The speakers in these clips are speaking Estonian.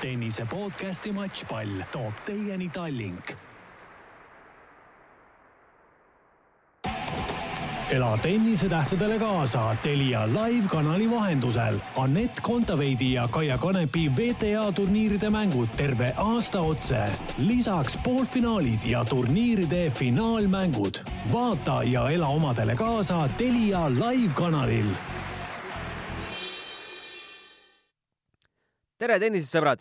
tennise podcasti Matšpall toob teieni Tallink. ela tennisetähtedele kaasa Telia live-kanali vahendusel. Anett Kontaveidi ja Kaia Kanepi WTA turniiride mängud terve aasta otse. lisaks poolfinaalid ja turniiride finaalmängud. vaata ja ela omadele kaasa Telia live-kanalil tere, tennisesõbrad!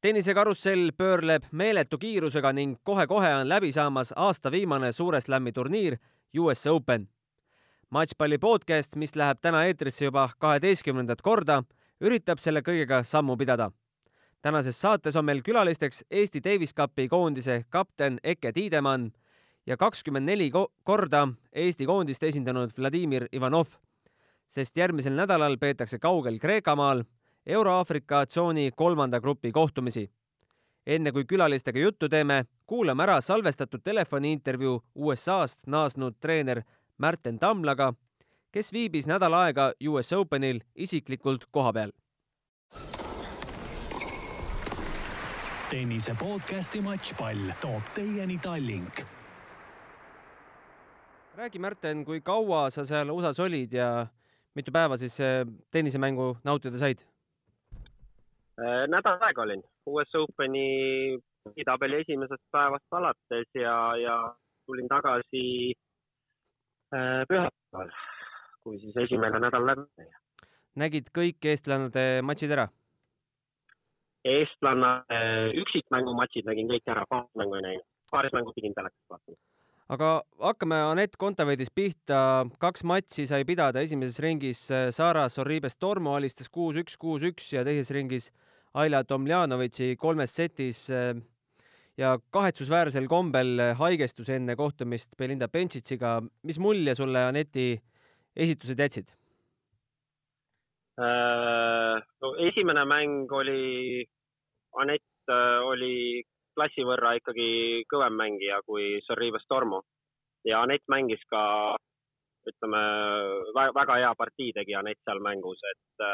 tennisekarussell pöörleb meeletu kiirusega ning kohe-kohe on läbi saamas aasta viimane Suure Slami turniir US Open. matšpalli podcast, mis läheb täna eetrisse juba kaheteistkümnendat korda, üritab selle kõigega sammu pidada. tänases saates on meil külalisteks Eesti Davis Cupi koondise kapten Eke Tiidemann ja kakskümmend neli korda Eesti koondist esindanud Vladimir Ivanov, sest järgmisel nädalal peetakse kaugel Kreekamaal Euro-Aafrika tsooni kolmanda grupi kohtumisi. enne kui külalistega juttu teeme, kuulame ära salvestatud telefoniintervjuu USA-st naasnud treener Märten Tamlaga, kes viibis nädal aega US Openil isiklikult kohapeal. tennise podcasti Matšpall toob teieni Tallink. räägi, Märten, kui kaua sa seal USA-s olid ja mitu päeva siis eh, tennisemängu nautida said? Äh, nädal aega olin US Openi tabeli esimesest päevast alates ja, ja tulin tagasi äh, pühapäeval, kui siis esimene nädal läbi nägid kõik eestlannade matšid ära? eestlannade üksikmängumatšid nägin kõik ära, paarismängu ei näinud, paarismängu pidin telekast vaatama aga hakkame Anett Kontaveidist pihta. kaks matši sai pidada esimeses ringis Sara Sorribes Tormo alistas kuus-üks, kuus-üks ja teises ringis Aila Tomljanovitši kolmes setis äh, ja kahetsusväärsel kombel haigestus enne kohtumist Belinda Bencic'iga. mis mulje sulle Aneti esitused jätsid? Äh, no esimene mäng oli, Anett äh, oli klassi võrra ikkagi kõvem mängija kui Sorribes Tormo ja Anett mängis ka ütleme, väga hea partii tegi Anett seal mängus, et,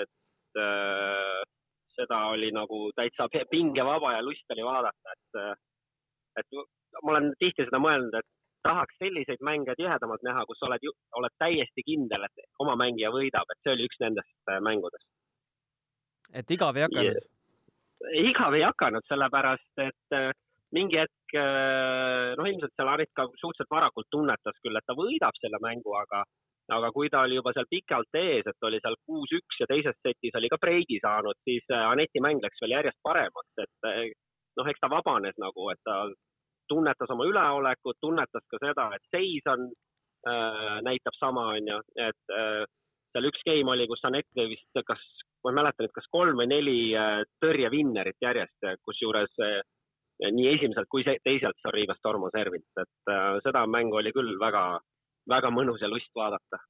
et seda oli nagu täitsa pingevaba ja lust oli vaadata, et, et ma olen tihti seda mõelnud, et tahaks selliseid mänge tihedamalt näha, kus oled, oled täiesti kindel, et oma mängija võidab, et see oli üks nendest äh, mängudest. et igav ei hakanud? igav ei hakanud, sellepärast et äh, mingi hetk, äh, noh, ilmselt seal Arit ka suhteliselt varakult tunnetas küll, et ta võidab selle mängu, aga aga kui ta oli juba seal pikalt ees, et oli seal kuus-üks ja teises setis oli ka breigi saanud, siis äh, Aneti mäng läks veel järjest paremaks, et äh, noh, eks ta vabanes nagu, et ta tunnetas oma üleolekut, tunnetas ka seda, et seis on äh,, näitab sama, onju, et äh, seal üks game oli, kus Anett tõi vist, kas, ma ei mäleta nüüd, kas kolm või neli äh, tõrjevinnerit järjest, kusjuures äh, nii esimeselt kui teiselt Sarivas Tormo servilt, et äh, seda mängu oli küll väga väga mõnus ja lust vaadata,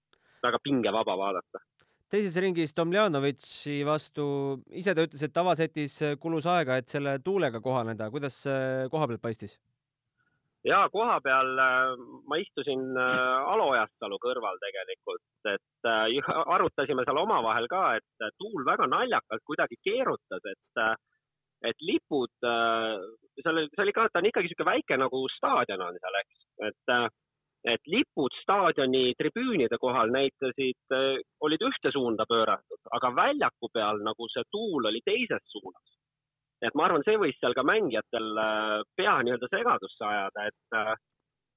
väga pingevaba vaadata. teises ringis Tomljanovitši vastu, ise ta ütles, et tavasetis kulus aega, et selle tuulega kohaneda, kuidas koha pealt paistis? ja koha peal äh, ma istusin äh, Alo Ojastalu kõrval tegelikult, et äh, arutasime seal omavahel ka, et tuul väga naljakalt kuidagi keerutas, et et lipud, seal oli, see oli ka, ta on ikkagi niisugune väike nagu staadion on seal, eks, et et lipud staadioni tribüünide kohal näitasid, äh, olid ühte suunda pööratud, aga väljaku peal nagu see tuul oli teises suunas. et ma arvan, see võis seal ka mängijatel äh, pea nii-öelda segadusse ajada, et äh,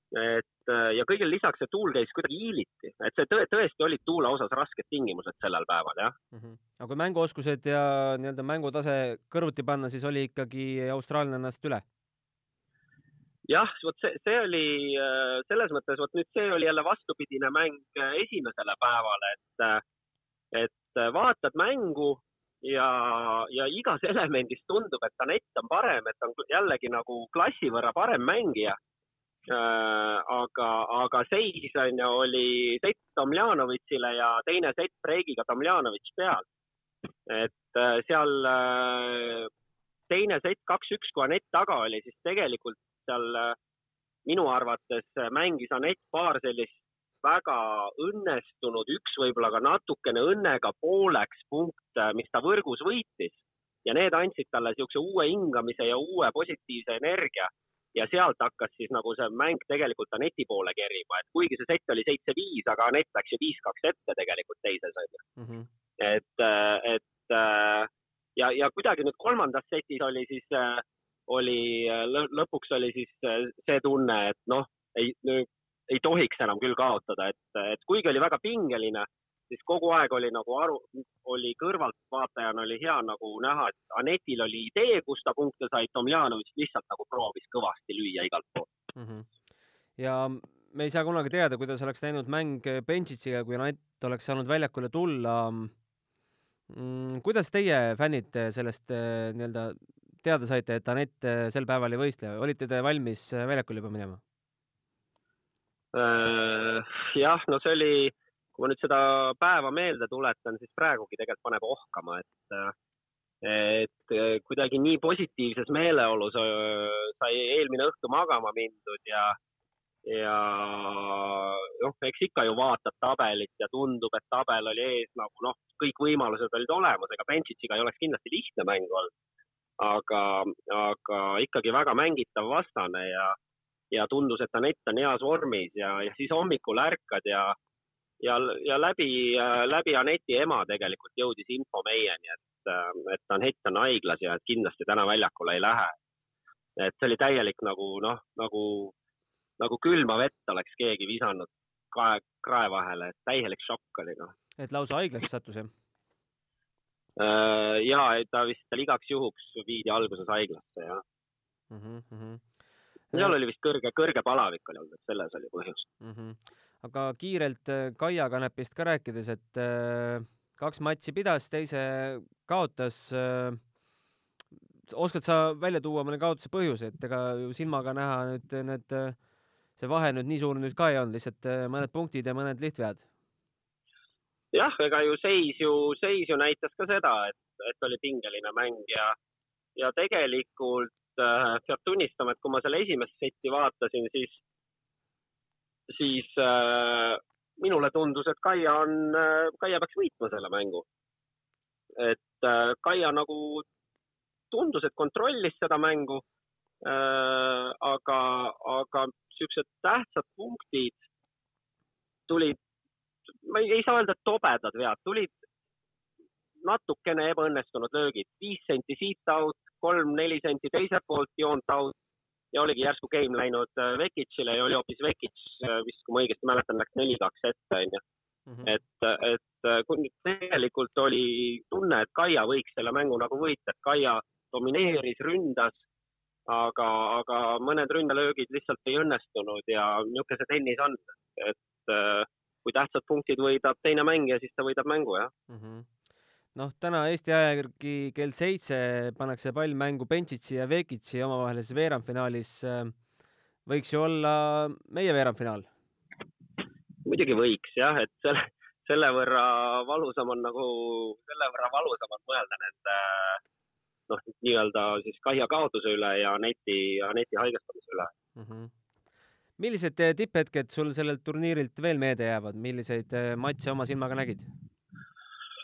et ja kõigile lisaks see tuul käis kuidagi hiiliti, et see tõe, tõesti olid tuule osas rasked tingimused sellel päeval, jah mm. -hmm. aga kui mänguoskused ja nii-öelda mängutase kõrvuti panna, siis oli ikkagi austraallane ennast üle jah, vot see, see oli äh, selles mõttes, vot nüüd see oli jälle vastupidine mäng äh, esimesele päevale, et, äh, et vaatad mängu ja, ja igas elemendis tundub, et Anett on parem, et on jällegi nagu klassi võrra parem mängija. aga, aga seis on ju, oli sett Tomljanovitšile ja teine sett breigiga Tomljanovitš peal. et seal teine sett kaks-üks, kui Anett taga oli, siis tegelikult seal äh, minu arvates äh, mängis Anett paar sellist väga õnnestunud, üks võib-olla ka natukene õnnega pooleks punkt, äh, mis ta võrgus võitis. ja need andsid talle niisuguse uue hingamise ja uue positiivse energia ja sealt hakkas siis nagu see mäng tegelikult Aneti poole kerima, et kuigi see sett oli seitse-viis, aga Anett läks ju viis-kaks ette tegelikult teises onju mm. -hmm. et, et ja, ja kuidagi nüüd kolmandas setis oli siis, oli lõpuks oli siis see tunne, et noh, ei, ei tohiks enam küll kaotada, et, et kuigi oli väga pingeline siis kogu aeg oli nagu aru, oli kõrvaltvaatajana oli hea nagu näha, et Anetil oli idee, kus ta punkte sai, Tomjanovitš lihtsalt nagu proovis kõvasti lüüa igalt poolt mm. -hmm. ja me ei saa kunagi teada, kuidas oleks läinud mäng Benčitsiga, kui Anett oleks saanud väljakule tulla mm,. kuidas teie fännid sellest eh, nii-öelda teada saite, et Anett eh, sel päeval ei võistle, olite te valmis eh, väljakule juba minema? Äh, jah, no see oli kui ma nüüd seda päeva meelde tuletan, siis praegugi tegelikult paneb ohkama, et et kuidagi nii positiivses meeleolus sai eelmine õhtu magama mindud ja ja noh, eks ikka ju vaatad tabelit ja tundub, et tabel oli ees nagu noh, kõik võimalused olid olemas, ega Benčitsiga ei oleks kindlasti lihtne mäng olnud. Aga, aga ikkagi väga mängitav vastane ja, ja tundus, et Anett on heas vormis ja, ja siis hommikul ärkad ja ja, ja läbi, läbi Aneti ema tegelikult jõudis info meieni, et, et Anett on haiglas ja et kindlasti täna väljakule ei lähe. et see oli täielik nagu noh, nagu, nagu külma vett oleks keegi visanud kae, krae vahele, et täielik šokk oli noh. et lausa haiglasse sattus jah? Äh, ja ta vist tal igaks juhuks viidi alguses haiglasse jah mm. -hmm. seal oli vist kõrge, kõrge palavik oli olnud, et selles oli põhjus mm. -hmm aga kiirelt äh, Kaia Kanepist ka rääkides, et äh, kaks matši pidas, teise kaotas. Äh, oskad sa välja tuua mõne kaotuse põhjuse, et ega ju silmaga näha nüüd need, see vahe nüüd nii suur nüüd ka ei olnud, lihtsalt mõned punktid ja mõned lihtvead? Jah, ega ju seis ju, seis ju näitas ka seda, et, et oli pingeline mäng ja, ja tegelikult äh, peab tunnistama, et kui ma selle esimest setti vaatasin, siis siis äh, minule tundus, et Kaia on äh,, Kaia peaks võitma selle mängu. et äh, Kaia nagu tundus, et kontrollis seda mängu äh,. aga, aga siuksed tähtsad punktid tulid, ma ei, ei saa öelda, et tobedad vead, tulid natukene ebaõnnestunud löögid, viis senti siit out, kolm-neli senti teiselt poolt joont out ja oligi järsku game läinud äh, Vekicile ja oli hoopis Vekic äh, vist, kui ma õigesti mäletan, läks neli-kaks ette, onju. Mhm. et, et äh, kui nüüd tegelikult oli tunne, et Kaia võiks selle mängu nagu võita, et Kaia domineeris, ründas, aga, aga mõned ründalöögid lihtsalt ei õnnestunud ja niisugune see tennis on, et kui tähtsad punktid võidab teine mängija, siis ta võidab mängu, jah mm. -hmm noh, täna Eesti aja järgi kell seitse pannakse pall mängu Benčići ja Vekitši omavahelises veerandfinaalis. võiks ju olla meie veerandfinaal? muidugi võiks jah, et selle, selle võrra valusam on nagu, selle võrra valusam on mõelda nende noh, nii-öelda siis Kaia kaotuse üle ja Aneti, Aneti haigestumise üle mm. -hmm. Millised tipphetked sul sellelt turniirilt veel meelde jäävad, milliseid matše oma silmaga nägid?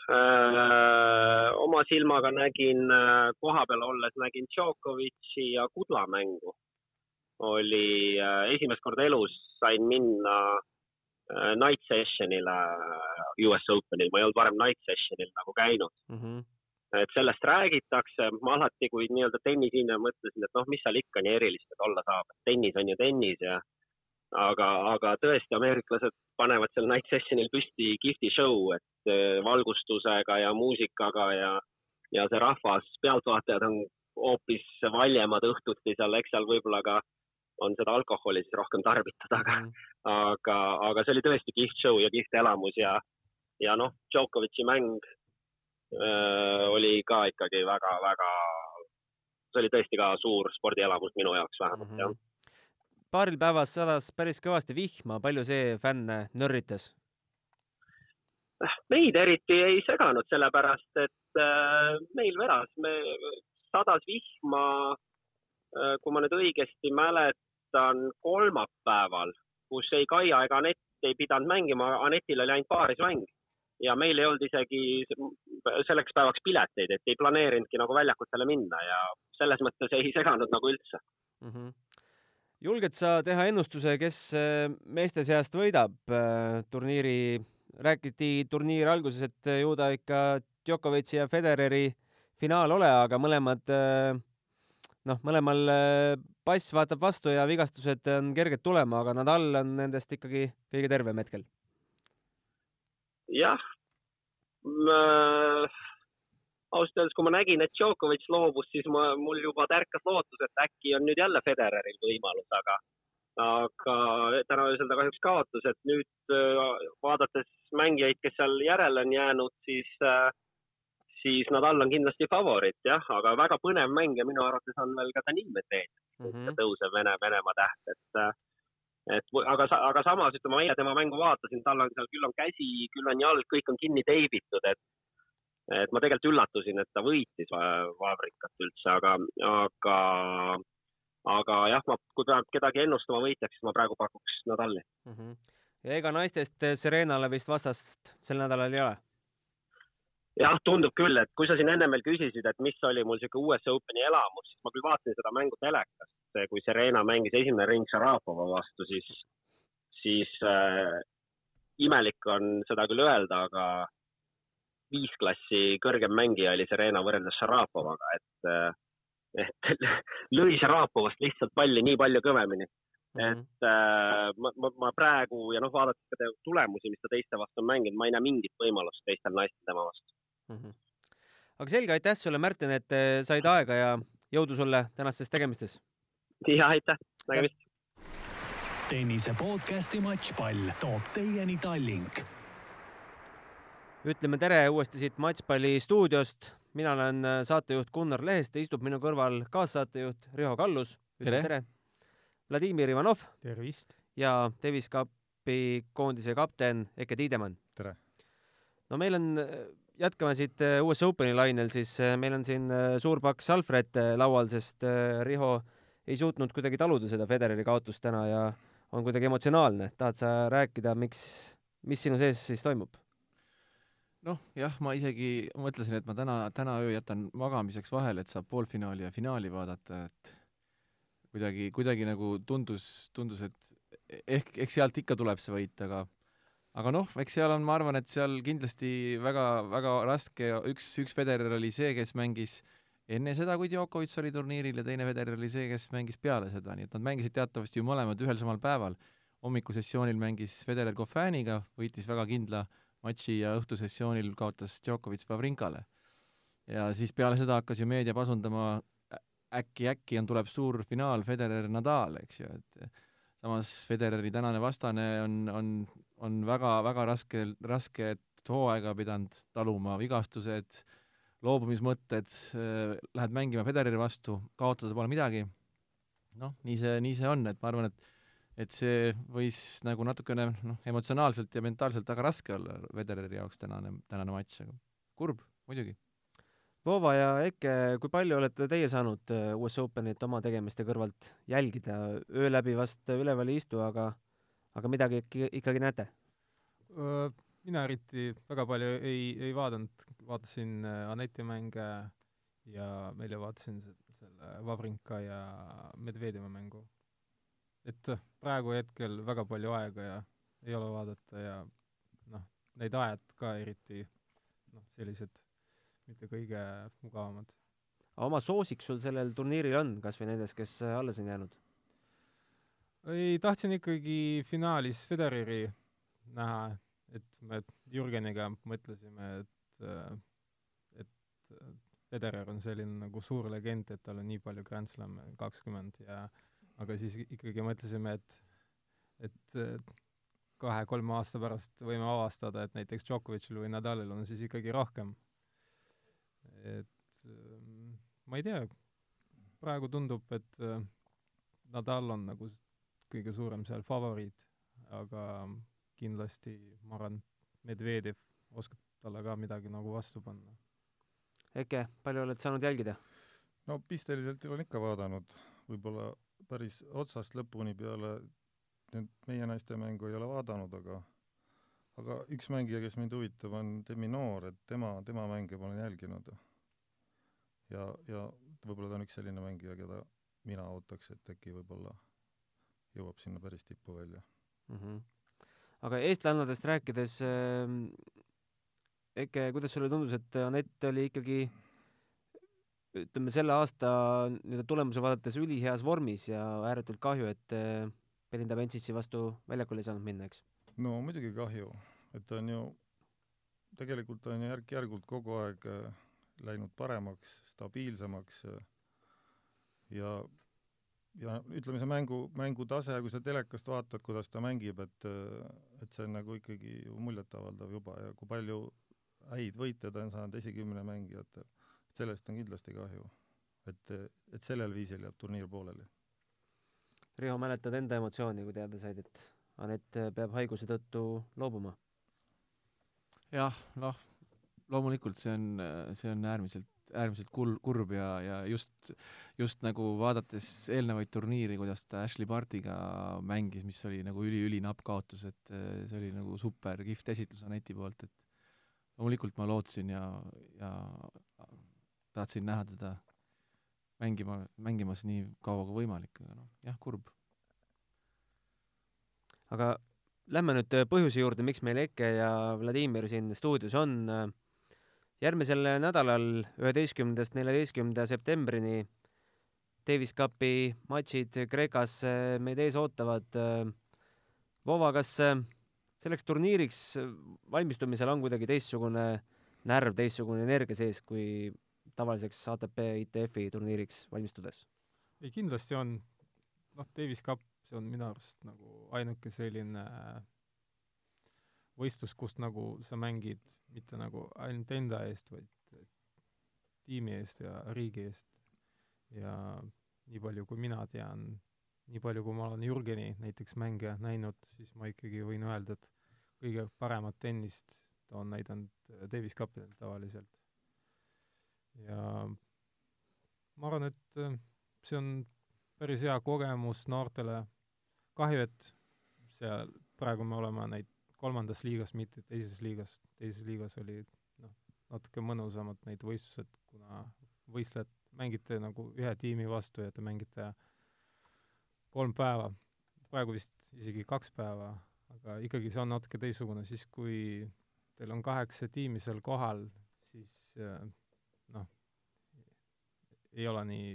Äh, oma silmaga nägin äh, kohapeal olles, nägin Djokovic'i ja Kudla mängu. oli äh, esimest korda elus sain minna night session'ile US Openil, ma ei olnud varem night session'il nagu käinud mm. -hmm. et sellest räägitakse, ma alati, kui nii-öelda tennisini mõtlesin, et noh, mis seal ikka nii erilist olla saab, et tennis on ju tennis ja aga, aga tõesti, ameeriklased panevad seal night session'il püsti kihvti show, et Eh, valgustusega ja muusikaga ja, ja see rahvas, pealtvaatajad on hoopis valjemad õhtuti seal, eks seal võib-olla ka on seda alkoholi siis rohkem tarbitud, aga mm., aga, aga see oli tõesti kihvt show ja kihvt elamus ja, ja noh, Djokovic'i mäng öö, äh, oli ka ikkagi väga-väga, see oli tõesti ka suur spordielamus minu jaoks vähemalt mm, -hmm. jah. Paaril päeval sadas päris kõvasti vihma, palju see fänne nörritas? meid eriti ei seganud, sellepärast et äh, meil vedas, me, sadas vihma äh,, kui ma nüüd õigesti mäletan, kolmapäeval, kus ei Kaia ega Anett ei pidanud mängima, Anetil oli ainult paarismäng ja meil ei olnud isegi selleks päevaks pileteid, et ei planeerinudki nagu väljakutele minna ja selles mõttes ei seganud nagu üldse mm. -hmm. Julged sa teha ennustuse, kes äh, meeste seast võidab äh, turniiri? räägiti turniiri alguses, et ju ta ikka Djokovic'i ja Federeri finaal ole, aga mõlemad äh, noh, mõlemal pass vaatab vastu ja vigastused on kerged tulema, aga Nadal on nendest ikkagi kõige tervem hetkel jah, ausalt öeldes, kui ma nägin, et Djokovic loobus, siis ma, mul juba tärkas lootus, et äkki on nüüd jälle Federeril võimalus, aga, aga täna öösel ta kahjuks kaotas, et nüüd äh, vaadates mängijaid, kes seal järele on jäänud, siis, äh, siis Nadal on kindlasti favoriit, jah, aga väga põnev mäng ja minu arvates on veel ka Daniil Medvedev mm -hmm. tõusev Vene, Venemaa täht, et äh, et aga, aga samas ütleme, ma eile tema mängu vaatasin, tal on seal küll on käsi, küll on jalg, kõik on kinni teibitud, et et ma tegelikult üllatusin, et ta võitis Vavrikat üldse, aga, aga, aga jah, ma, kui peab kedagi ennustama võitjaks, siis ma praegu pakuks Nadali mm. -hmm. ja ega naistest Serenale vist vastast sel nädalal ei ole? jah, tundub küll, et kui sa siin enne veel küsisid, et mis oli mul niisugune US Openi elamus, siis ma küll vaatasin seda mängu telekast, kui Serena mängis esimene ring Šarapova vastu, siis, siis äh, imelik on seda küll öelda, aga viis klassi kõrgem mängija oli Serena võrreldes Šarapovaga, et, äh, et lõi Šarapovast lihtsalt palli nii palju kõvemini Mm -hmm. et äh, ma, ma, ma praegu ja noh, vaadates ka tulemusi, mis ta teiste vastu on mänginud, ma ei näe mingit võimalust teistel naistel tema vastu mm. -hmm. aga selge, aitäh sulle, Märten, et äh, said aega ja jõudu sulle tänastes tegemistes. ja aitäh, nägemist. tennise podcasti Matšpall toob teieni Tallink. Ütleme tere uuesti siit Matšpalli stuudiost. mina olen äh, saatejuht Gunnar Leheste, istub minu kõrval kaassaatejuht Riho Kallus. tere, tere.. Vladimir Ivanov. tervist! ja Davis Cupi koondise kapten Eke Tiidemann. tere! no meil on jätkame siit äh, US Openi lainel, siis äh, meil on siin äh, suur paks Alfred laual, sest Riho ei suutnud kuidagi taluda seda Federeri kaotust täna ja on kuidagi emotsionaalne. tahad sa rääkida, miks, mis sinu sees siis toimub? Noh, jah, ma isegi mõtlesin, et ma täna, täna öö jätan magamiseks vahele, et saab poolfinaali ja finaali vaadata, et kuidagi, kuidagi nagu tundus, tundus, et ehk, eks sealt ikka tuleb see võit, aga aga noh, eks seal on, ma arvan, et seal kindlasti väga, väga raske, üks, üks Federer oli see, kes mängis enne seda, kui Djokovic oli turniiril ja teine Federer oli see, kes mängis peale seda, nii et nad mängisid teatavasti ju mõlemad ühel samal päeval. hommikusessioonil mängis Federer Kofaniga, võitis väga kindla matši ja õhtusessioonil kaotas Djokovic Vavrinkale. ja siis peale seda hakkas ju meedia pasundama, äkki, äkki on, tuleb suur finaal Federer-Nadal, eks ju, et samas Federeri tänane vastane on, on, on väga-väga raske, rasket hooaega pidanud taluma, vigastused, loobumismõtted, äh, lähed mängima Federeri vastu, kaotada pole midagi. noh, nii see, nii see on, et ma arvan, et et see võis nagu natukene noh, emotsionaalselt ja mentaalselt väga raske olla Federeri jaoks tänane, tänane matš, aga kurb muidugi Vova ja Eke, kui palju olete teie saanud äh, US Openit oma tegemiste kõrvalt jälgida? öö läbi vast üleval ei istu, aga, aga midagi ikkagi näete? mina eriti väga palju ei, ei vaadanud, vaatasin äh, Aneti mänge ja välja vaatasin selle Vavrinka ja Medvedjevi mängu. Et äh, praegu hetkel väga palju aega ja ei ole vaadata ja noh, need ajad ka eriti noh, sellised mitte kõige mugavamad. oma soosik sul sellel turniiril on, kas või nendest, kes alles on jäänud? ei, tahtsin ikkagi finaalis Federeri näha, et me Jürgeniga mõtlesime, et, et Federer on selline nagu suur legend, et tal on nii palju Grand Slam'e, kakskümmend ja aga siis ikkagi mõtlesime, et, et kahe-kolme aasta pärast võime avastada, et näiteks Djokovicil või Nadalil on siis ikkagi rohkem et ähm, ma ei tea, praegu tundub, et äh, Nadal on nagu kõige suurem seal favoriit, aga kindlasti ma arvan, Medvedev oskab talle ka midagi nagu vastu panna. Eke, palju oled saanud jälgida? no pisteliselt olen ikka vaadanud, võib-olla päris otsast lõpuni peale nüüd meie naiste mängu ei ole vaadanud, aga aga üks mängija, kes mind huvitab, on Demi Noor, et tema, tema mänge ma olen jälginud. ja, ja võib-olla ta on üks selline mängija, keda mina ootaks, et äkki võib-olla jõuab sinna päris tippu välja mm. -hmm. aga eestlannadest rääkides äh,, Eke, kuidas sulle tundus, et Anett oli ikkagi ütleme, selle aasta nii-öelda tulemuse vaadates üliheas vormis ja ääretult kahju, et äh, Belinda Benčitsi vastu väljakule ei saanud minna, eks? no muidugi kahju, et ta on ju, tegelikult on ju järk-järgult kogu aeg äh, läinud paremaks, stabiilsemaks äh, ja ja ütleme, see mängu, mängutase, kui sa telekast vaatad, kuidas ta mängib, et et see on nagu ikkagi ju muljetavaldav juba ja kui palju häid võite ta on saanud esikümne mängijatel, sellest on kindlasti kahju. et, et sellel viisil jääb turniir pooleli. Riho, mäletad enda emotsiooni, kui teada said, et Anett peab haiguse tõttu loobuma? jah, noh, loomulikult see on, see on äärmiselt äärmiselt kul-, kurb ja, ja just, just nagu vaadates eelnevaid turniire, kuidas ta Ashley Bartiga mängis, mis oli nagu üli-ülinapp kaotus, et eh, see oli nagu super kihvt esitlus Aneti poolt, et loomulikult ma lootsin ja, ja tahtsin näha teda mängima, mängimas nii kaua kui võimalik, aga noh, jah, kurb. aga lähme nüüd põhjuse juurde, miks meil Eke ja Vladimir siin stuudios on järgmisel nädalal, üheteistkümnendast neljateistkümnenda septembrini Davis Cupi matšid Kreekas eh, meid ees ootavad. Eh, Vova, kas selleks turniiriks valmistumisel on kuidagi teistsugune närv, teistsugune energia sees kui tavaliseks ATP ITF-i turniiriks valmistudes? ei, kindlasti on. noh, Davis Cup, see on minu arust nagu ainuke selline võistlus, kus nagu sa mängid mitte nagu ainult enda eest, vaid tiimi eest ja riigi eest. ja nii palju, kui mina tean, nii palju, kui ma olen Jürgeni näiteks mänge näinud, siis ma ikkagi võin öelda, et kõige paremat tennist ta on näidanud Davis Cupidel tavaliselt. Ja ma arvan, et see on päris hea kogemus noortele. kahju, et seal praegu me oleme neid kolmandas liigas, mitte teises liigas. teises liigas oli noh, natuke mõnusamad need võistlused, kuna võistlejad mängite nagu ühe tiimi vastu ja te mängite kolm päeva, praegu vist isegi kaks päeva, aga ikkagi see on natuke teistsugune, siis kui teil on kaheksa tiimi seal kohal, siis noh, ei ole nii,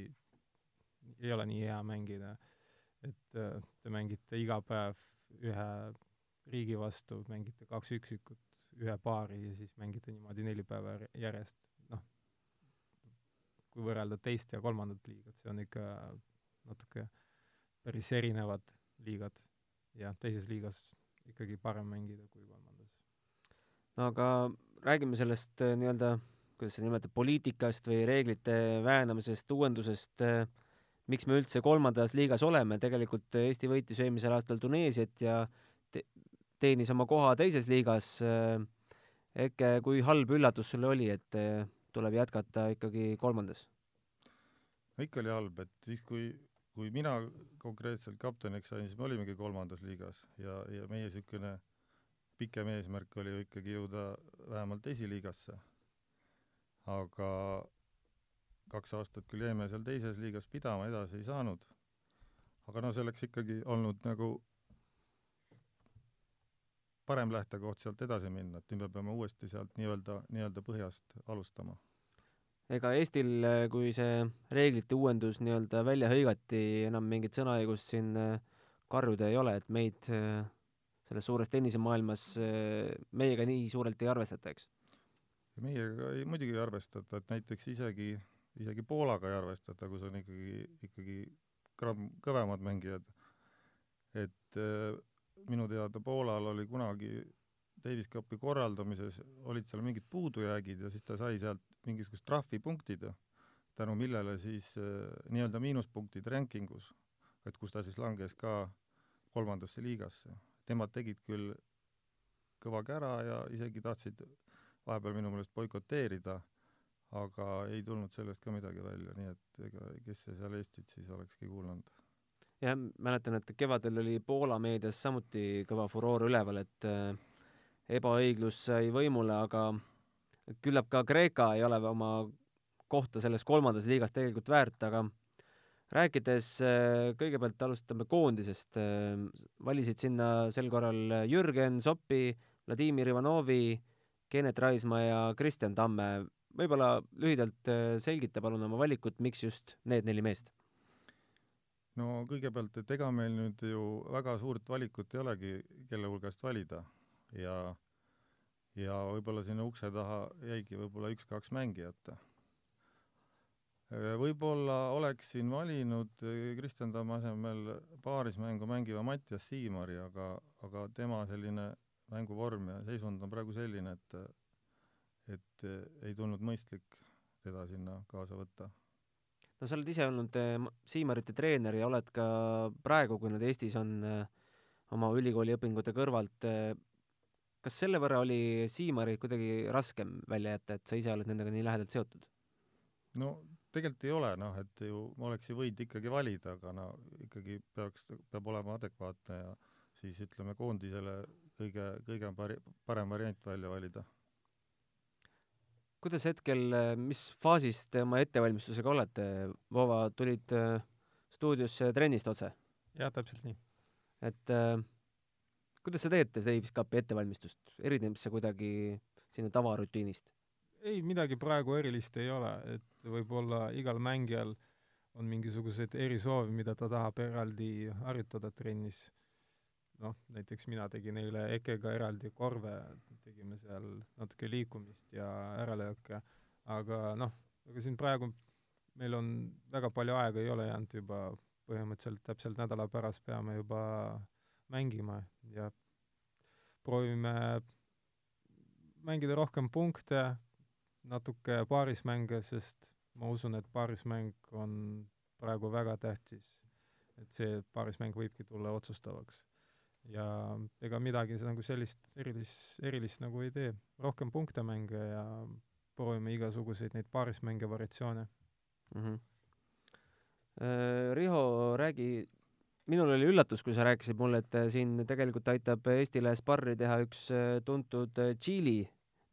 ei ole nii hea mängida. et te mängite iga päev ühe riigi vastu, mängite kaks üksikut, ühe paari ja siis mängite niimoodi neli päeva järjest, noh, kui võrrelda teist ja kolmandat liigat, see on ikka natuke päris erinevad liigad ja teises liigas ikkagi parem mängida kui kolmandas. no aga räägime sellest äh, nii-öelda, kuidas sa nimetad, poliitikast või reeglite väänamisest, uuendusest, äh, miks me üldse kolmandas liigas oleme, tegelikult Eesti võitis eelmisel aastal Tuneesiat ja te teenis oma koha teises liigas. Eke, kui halb üllatus sulle oli, et eh, tuleb jätkata ikkagi kolmandas? no ikka oli halb, et siis, kui, kui mina konkreetselt kapteniks sain, siis me olimegi kolmandas liigas ja, ja meie niisugune pikem eesmärk oli ju ikkagi jõuda vähemalt esiliigasse. Aga kaks aastat küll jäime seal teises liigas pidama, edasi ei saanud. aga no see oleks ikkagi olnud nagu parem lähtekoht sealt edasi minna, et nüüd me peame uuesti sealt nii-öelda, nii-öelda põhjast alustama. ega Eestil, kui see reeglite uuendus nii-öelda välja hõigati, enam mingit sõnaõigust siin äh, karjuda ei ole, et meid äh, selles suures tennisemaailmas, äh, meiega nii suurelt ei arvestata, eks? Meiega ei, muidugi ei arvestata, et näiteks isegi, isegi Poolaga ei arvestata, kus on ikkagi, ikkagi gramm kõvemad mängijad. et minu teada Poolal oli kunagi Davis Cupi korraldamises, olid seal mingid puudujäägid ja siis ta sai sealt mingisugused trahvipunktid, tänu millele siis äh, nii-öelda miinuspunktid rankingus, et kus ta siis langes ka kolmandasse liigasse. Nemad tegid küll kõva kära ja isegi tahtsid vahepeal minu meelest boikoteerida, aga ei tulnud sellest ka midagi välja, nii et ega kes see seal Eestit siis olekski kuulanud. Jah, mäletan, et kevadel oli Poola meedias samuti kõva furoor üleval, et ebaõiglus sai võimule, aga küllap ka Kreeka ei ole oma kohta selles kolmandas liigas tegelikult väärt, aga rääkides äh, kõigepealt alustame koondisest, äh, valisid sinna sel korral Jürgen Soppi, Vladimir Ivanovi, Kennet Raismaa ja Kristjan Tamme. võib-olla lühidalt äh, selgita palun oma valikut, miks just need neli meest? no kõigepealt, et ega meil nüüd ju väga suurt valikut ei olegi, kelle hulgast valida ja ja võib-olla sinna ukse taha jäigi võib-olla üks-kaks mängijat Äh, võib-olla oleksin valinud äh, Kristjan Tamme asemel paarismängu mängiva Mattias Siimari, aga, aga tema selline mänguvorm ja seisund on praegu selline, et et äh, ei tulnud mõistlik teda sinna kaasa võtta. no sa oled ise olnud Siimarite treener ja oled ka praegu, kui nad Eestis on oma ülikooli õpingute kõrvalt, kas selle võrra oli Siimarit kuidagi raskem välja jätta, et sa ise oled nendega nii lähedalt seotud? no tegelikult ei ole, noh, et ju ma oleks ju võinud ikkagi valida, aga no ikkagi peaks, peab olema adekvaatne ja siis ütleme, koondisele kõige, kõige pari-, parem variant välja valida. kuidas hetkel, mis faasis te oma ettevalmistusega olete? Vova, tulid äh, stuudiosse trennist otse? jah, täpselt nii. et äh, kuidas sa teed Davis Cupi ettevalmistust, erineb see kuidagi sinu tavarutiinist? ei, midagi praegu erilist ei ole, et võib-olla igal mängijal on mingisuguseid erisoove, mida ta tahab eraldi harjutada trennis. Noh, näiteks mina tegin eile Ekega eraldi korve, tegime seal natuke liikumist ja äralööke, aga noh, aga siin praegu meil on väga palju aega ei ole jäänud juba, põhimõtteliselt täpselt nädala pärast peame juba mängima ja proovime mängida rohkem punkte, natuke paarismänge, sest ma usun, et paarismäng on praegu väga tähtis. et see paarismäng võibki tulla otsustavaks. Ja ega midagi nagu sellist erilist, erilist nagu ei tee. rohkem punkte mänge ja proovime igasuguseid neid paarismänge variatsioone mm. -hmm. Riho, räägi, minul oli üllatus, kui sa rääkisid mulle, et siin tegelikult aitab Eestile sparri teha üks äh, tuntud äh, Tšiili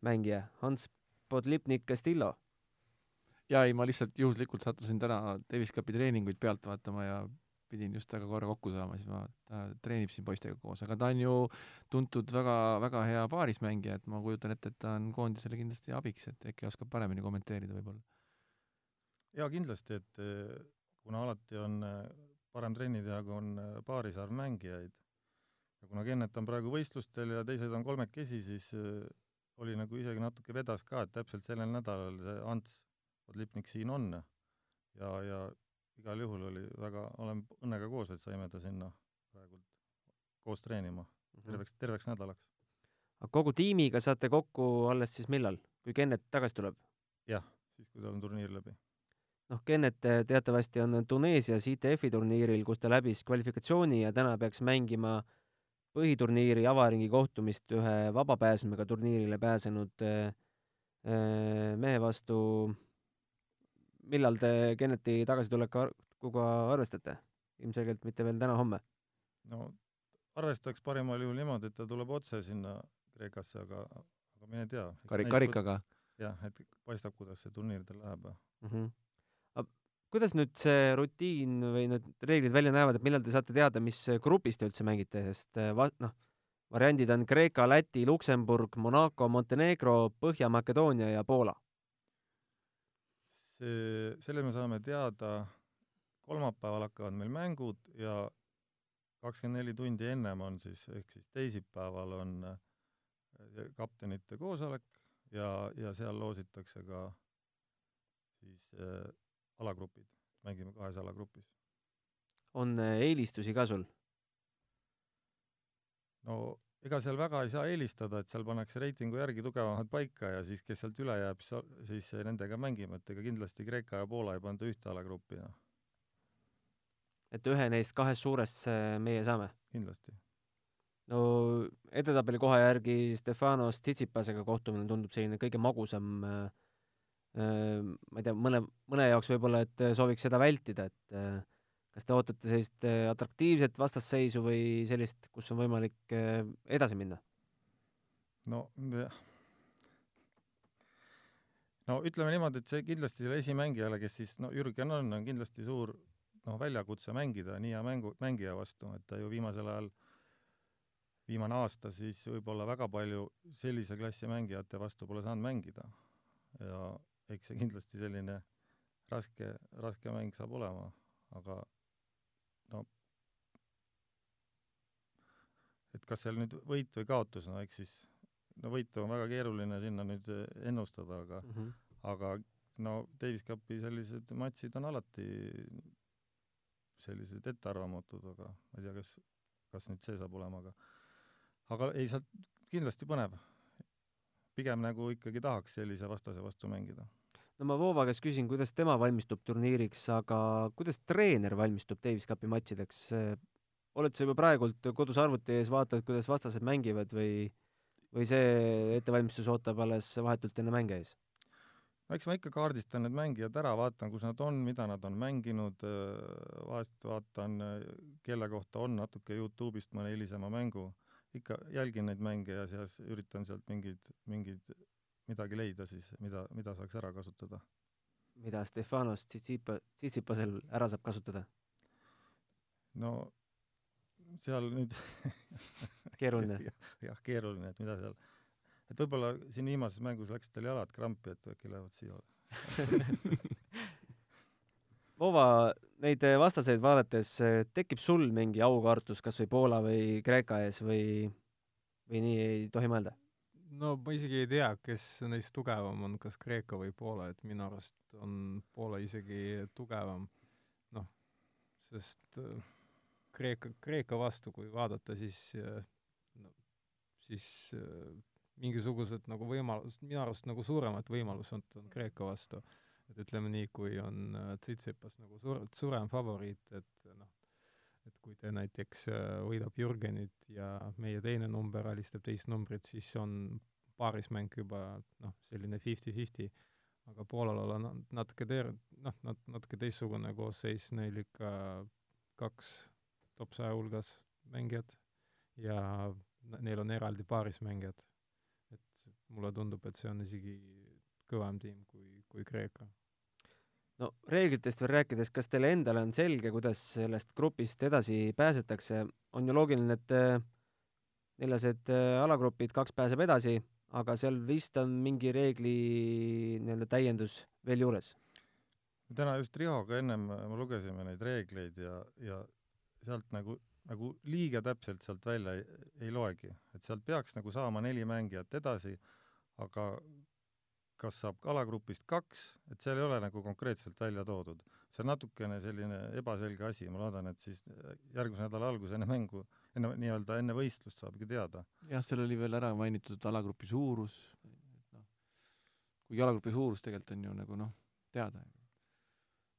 mängija, Hans Podlipnik Castillo. jaa, ei, ma lihtsalt juhuslikult sattusin täna Davis Cupi treeninguid pealt vaatama ja pidin just temaga korra kokku saama, siis ma, ta treenib siin poistega koos, aga ta on ju tuntud väga, väga hea paarismängija, et ma kujutan ette, et ta on koondisele kindlasti abiks, et äkki oskab paremini kommenteerida võib-olla. jaa, kindlasti, et eh, kuna alati on eh, parem trenni teha, kui on eh, paarisarv mängijaid ja kuna Kennet on praegu võistlustel ja teised on kolmekesi, siis oli nagu isegi natuke vedas ka, et täpselt sellel nädalal see Ants Podlipnik siin on ja, ja igal juhul oli väga, olen õnnega koos, et saime ta sinna praegult koos treenima mhm. terveks, terveks nädalaks. aga kogu tiimiga saate kokku alles siis millal, kui Kennet tagasi tuleb? jah, siis kui tal on turniir läbi. noh, Kennet teatavasti on Tuneesias ITF-i turniiril, kus ta läbis kvalifikatsiooni ja täna peaks mängima põhiturniiri avaringi kohtumist ühe vabapääsmega turniirile pääsenud äh, äh, mehe vastu. Millal te Kenneti tagasitulekuga arvestate? ilmselgelt mitte veel täna-homme? no arvestaks parimal juhul niimoodi, et ta tuleb otse sinna Kreekasse, aga, aga mine tea. Kari-, karikaga? jah, et paistab, kuidas see turniir tal läheb mm. -hmm kuidas nüüd see rutiin või need reeglid välja näevad, et millal te saate teada, mis grupis te üldse mängite, sest eh, va-, noh, variandid on Kreeka, Läti, Luksemburg, Monaco, Montenegro, Põhja-Makedoonia ja Poola. See, selle me saame teada, kolmapäeval hakkavad meil mängud ja kakskümmend neli tundi ennem on siis, ehk siis teisipäeval on eh, kaptenite koosolek ja, ja seal loositakse ka siis äh, alagrupid, mängime kahes alagrupis. on äh, eelistusi ka sul? no ega seal väga ei saa eelistada, et seal pannakse reitingu järgi tugevamad paika ja siis, kes sealt üle jääb, siis nendega mängime, et ega kindlasti Kreeka ja Poola ei panda ühte alagruppi, noh. et ühe neist kahest suurest meie saame? kindlasti. no edetabeli koha järgi Stefanos Tsitsipasega kohtumine tundub selline kõige magusam äh, Äh, ma ei tea, mõne, mõne jaoks võib-olla, et sooviks seda vältida, et äh, kas te ootate sellist atraktiivset vastasseisu või sellist, kus on võimalik edasi minna? no no ütleme niimoodi, et see kindlasti selle esimängijale, kes siis, no Jürgen on, on kindlasti suur noh, väljakutse mängida nii hea mängu, mängija vastu, et ta ju viimasel ajal, viimane aasta siis võib-olla väga palju sellise klassi mängijate vastu pole saanud mängida. ja eks see kindlasti selline raske, raske mäng saab olema, aga no et kas seal nüüd võit või kaotus, no eks siis no võitu on väga keeruline sinna nüüd ennustada, aga mm, -hmm. aga no Davis Cupi sellised matšid on alati sellised ettearvamatud, aga ma ei tea, kas, kas nüüd see saab olema, aga aga ei, sealt kindlasti põnev. pigem nagu ikkagi tahaks sellise vastase vastu mängida. no ma Voova käest küsin, kuidas tema valmistub turniiriks, aga kuidas treener valmistub Davis Cupi matšideks? Oled sa juba praegult kodus arvuti ees, vaatad, kuidas vastased mängivad või või see ettevalmistus ootab alles vahetult enne mänge ees? no eks ma ikka kaardistan need mängijad ära, vaatan, kus nad on, mida nad on mänginud, vahest vaatan, kelle kohta on natuke Youtube'ist mõne hilisema mängu, ikka jälgin neid mänge ja siis üritan sealt mingeid, mingeid, midagi leida siis, mida, mida saaks ära kasutada. mida Stefanos Tsitsipa, Tsitsipasel ära saab kasutada? no seal nüüd keeruline jah, keeruline, et mida seal, et võib-olla siin viimases mängus läksid tal jalad krampi, et äkki lähevad siia Vova, neid vastaseid vaadates tekib sul mingi aukartus kas või Poola või Kreeka ees või, või nii ei tohi mõelda? no ma isegi ei tea, kes neist tugevam on, kas Kreeka või Poola, et minu arust on Poola isegi tugevam. noh, sest Kreeka, Kreeka vastu, kui vaadata, siis no, siis mingisugused nagu võimalus, minu arust nagu suuremad võimalused on Kreeka vastu. et ütleme nii, kui on Tsitsipas nagu suur, suurem favoriit, et noh, et kui ta näiteks võidab Jürgenit ja meie teine number alistab teist numbrit, siis on paarismäng juba noh, selline fifty-fifty, aga Poolal on natuke teer-, noh, nat-, natuke teistsugune koosseis, neil ikka kaks top saja hulgas mängijad ja neil on eraldi paarismängijad. et mulle tundub, et see on isegi kõvem tiim kui, kui Kreeka. no reeglitest veel rääkides, kas teile endale on selge, kuidas sellest grupist edasi pääsetakse? on ju loogiline, et äh, neljased äh, alagrupid, kaks pääseb edasi, aga seal vist on mingi reegli nii-öelda täiendus veel juures? täna just Rihoga ennem me lugesime neid reegleid ja, ja sealt nagu, nagu liiga täpselt sealt välja ei, ei loegi. et sealt peaks nagu saama neli mängijat edasi, aga kas saab alagrupist kaks, et seal ei ole nagu konkreetselt välja toodud. see on natukene selline ebaselge asi, ma loodan, et siis järgmise nädala alguses enne mängu, enne nii-öelda enne võistlust saab ikka teada. jah, seal oli veel ära mainitud alagrupi suurus, noh, kuigi alagrupi suurus tegelikult on ju nagu noh, teada.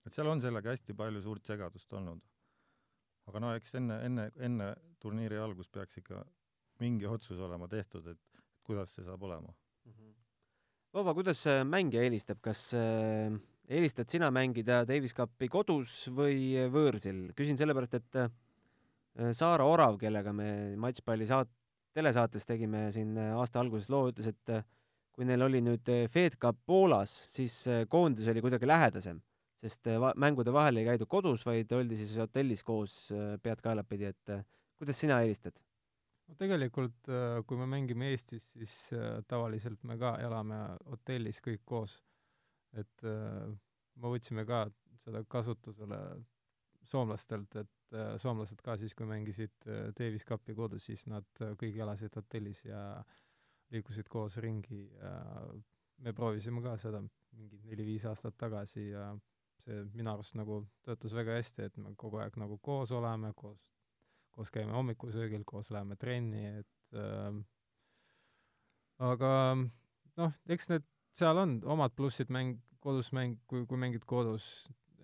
et seal on sellega hästi palju suurt segadust olnud aga no eks enne, enne, enne turniiri algust peaks ikka mingi otsus olema tehtud, et, et kuidas see saab olema mm. -hmm. Vova, kuidas mängija eelistab, kas äh, eelistad sina mängida Davis Cupi kodus või võõrsil? küsin sellepärast, et äh, Saara Orav, kellega me matšpalli saat-, telesaates tegime siin aasta alguses loo, ütles, et äh, kui neil oli nüüd äh, Fed Cup Poolas, siis äh, koondis oli kuidagi lähedasem sest äh, va-, mängude vahel ei käidud kodus, vaid oldi siis hotellis koos äh, pead kaelapidi, et äh, kuidas sina eelistad? no tegelikult, kui me mängime Eestis, siis tavaliselt me ka elame hotellis kõik koos. et me võtsime ka seda kasutusele soomlastelt, et soomlased ka siis, kui mängisid Davis Cupi kodus, siis nad kõik elasid hotellis ja liikusid koos ringi ja me proovisime ka seda mingi neli-viis aastat tagasi ja see minu arust nagu töötas väga hästi, et me kogu aeg nagu koos oleme, koos, koos käime hommikusöögil, koos läheme trenni, et äh, aga noh, eks need, seal on omad plussid mäng, kodus mäng, kui, kui mängid kodus,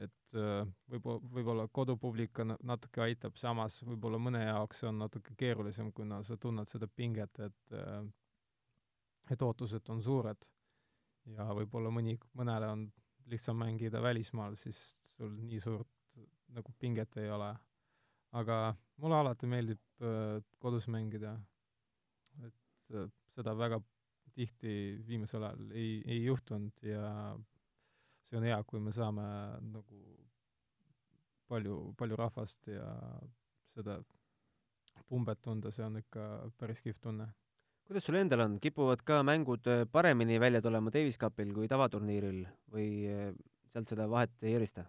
et äh, võib-olla, võib-olla kodupublik on natuke aitab, samas võib-olla mõne jaoks on natuke keerulisem, kuna sa tunned seda pinget, et äh, et ootused on suured. Ja võib-olla mõni, mõnele on lihtsam mängida välismaal, siis sul nii suurt nagu pinget ei ole. aga mulle alati meeldib äh, kodus mängida. et äh, seda väga tihti viimasel ajal ei, ei juhtunud ja see on hea, kui me saame nagu palju, palju rahvast ja seda pumbet tunda, see on ikka päris kihvt tunne. Kuidas sul endal on, kipuvad ka mängud äh, paremini välja tulema Davis Cupil kui tavaturniiril või äh, sealt seda vahet ei erista?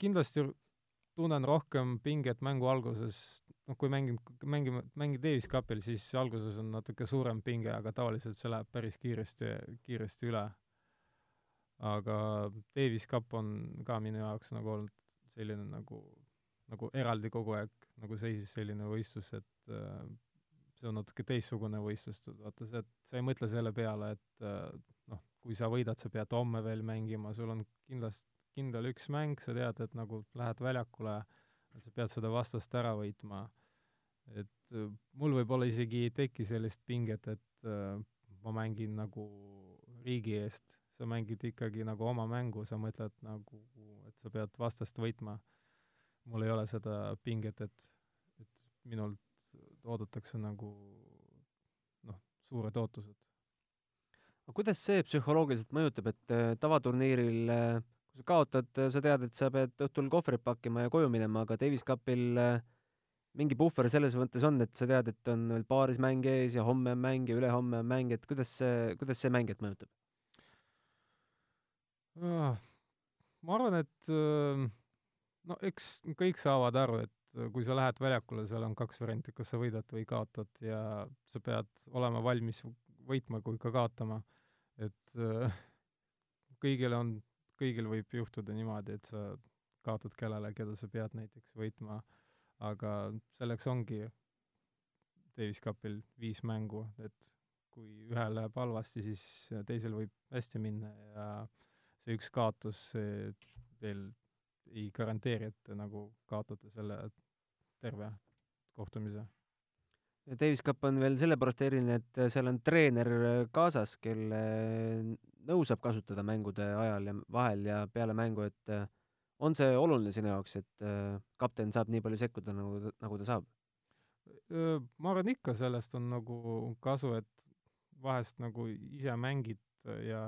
Kindlasti tunnen rohkem pinget mängu alguses, noh, kui mängin, mängime, mängin Davis Cupil, siis alguses on natuke suurem pinge, aga tavaliselt see läheb päris kiiresti, kiiresti üle. aga Davis Cup on ka minu jaoks nagu olnud selline nagu, nagu eraldi kogu aeg nagu seisis selline võistlus, et äh, see on natuke teistsugune võistlus, vaata see, et sa ei mõtle selle peale, et äh, noh, kui sa võidad, sa pead homme veel mängima, sul on kindlasti kindel üks mäng, sa tead, et nagu lähed väljakule, sa pead seda vastast ära võitma. et äh, mul võib-olla isegi ei teki sellist pinget, et äh, ma mängin nagu riigi eest, sa mängid ikkagi nagu oma mängu, sa mõtled nagu, et sa pead vastast võitma. mul ei ole seda pinget, et, et minult oodatakse nagu noh, suured ootused. aga kuidas see psühholoogiliselt mõjutab, et äh, tavaturniiril äh, kui sa kaotad, sa tead, et sa pead õhtul kohvrid pakkima ja koju minema, aga Davis Cupil äh, mingi puhver selles mõttes on, et sa tead, et on veel paaris mäng ees ja homme on mäng ja ülehomme on mäng, et kuidas see, kuidas see mängijat mõjutab? Ah, ma arvan, et äh, no eks kõik saavad aru, et äh, kui sa lähed väljakule, seal on kaks varianti, kas sa võidad või kaotad ja sa pead olema valmis võitma kui ka kaotama. et kõigil on kõigil võib juhtuda niimoodi, et sa kaotad kellele, keda sa pead näiteks võitma, aga selleks ongi Davis Cupil viis mängu, et kui ühel läheb halvasti, siis teisel võib hästi minna ja see üks kaotus see veel ei garanteeri, et te nagu kaotate selle terve kohtumise. Davis Cup on veel sellepärast eriline, et seal on treener kaasas, kelle nõu saab kasutada mängude ajal ja vahel ja peale mängu, et äh, on see oluline sinu jaoks, et äh, kapten saab nii palju sekkuda, nagu, nagu ta saab? ma arvan ikka, sellest on nagu kasu, et vahest nagu ise mängid ja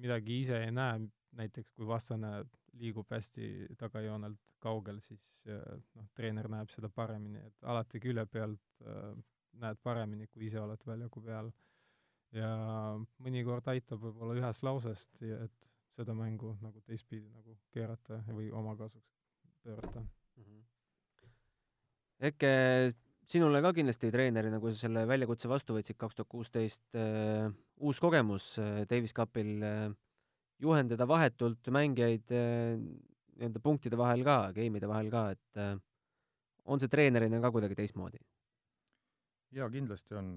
midagi ise ei näe, näiteks kui vastane liigub hästi tagajoonelt kaugel, siis noh, treener näeb seda paremini, et alati külje pealt äh, näed paremini, kui ise oled väljaku peal ja mõnikord aitab võib-olla ühest lausest, et seda mängu nagu teistpidi nagu keerata või oma kasuks pöörata mm. -hmm. Eke, sinule ka kindlasti treenerina, kui sa selle väljakutse vastu võtsid kaks tuhat kuusteist, äh, uus kogemus äh, Davis Cupil äh,, juhendada vahetult mängijaid äh, nii-öelda punktide vahel ka, game'ide vahel ka, et äh, on see treenerina ka kuidagi teistmoodi? jaa, kindlasti on,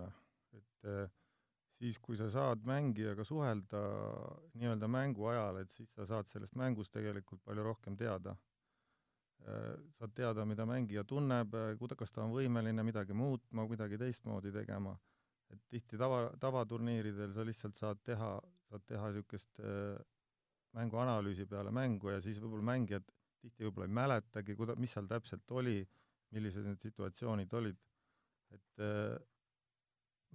et äh, siis, kui sa saad mängijaga suhelda nii-öelda mängu ajal, et siis sa saad sellest mängust tegelikult palju rohkem teada. Saad teada, mida mängija tunneb, kuida-, kas ta on võimeline midagi muutma, kuidagi teistmoodi tegema. et tihti tava, tavaturniiridel sa lihtsalt saad teha, saad teha niisugust mänguanalüüsi peale mängu ja siis võib-olla mängijad tihti võib-olla ei mäletagi, kuida-, mis seal täpselt oli, millised need situatsioonid olid. et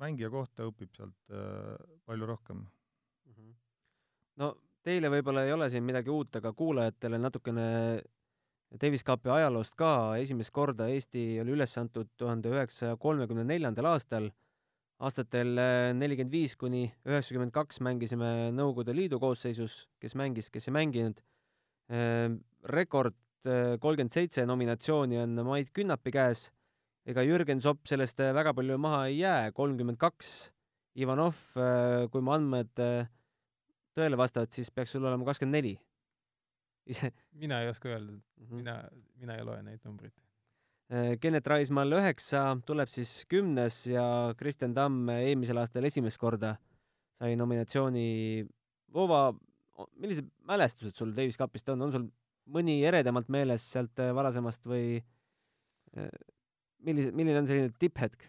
mängija kohta õpib sealt äh, palju rohkem mm. -hmm. no teile võib-olla ei ole siin midagi uut, aga kuulajatele natukene Davis Cupi ajaloost ka, esimest korda Eesti oli üles antud tuhande üheksasaja kolmekümne neljandal aastal, aastatel äh, nelikümmend viis kuni üheksakümmend kaks mängisime Nõukogude Liidu koosseisus, kes mängis, kes ei mänginud. Äh, rekord kolmkümmend seitse nominatsiooni on Mait Künnapi käes ega Jürgen Zopp sellest äh, väga palju maha ei jää, kolmkümmend kaks. Ivanov, äh, kui mu andmed äh, tõele vastavad, siis peaks sul olema kakskümmend neli. ise. mina ei oska öelda mm, -hmm. mina, mina ei loe neid numbreid. Kennet Raismaal üheksa, tuleb siis kümnes ja Kristjan Tamm eelmisel aastal esimest korda sai nominatsiooni. Voova, millised mälestused sul Davis Cupist on, on sul mõni eredamalt meeles sealt varasemast või millise, milline on selline tipphetk?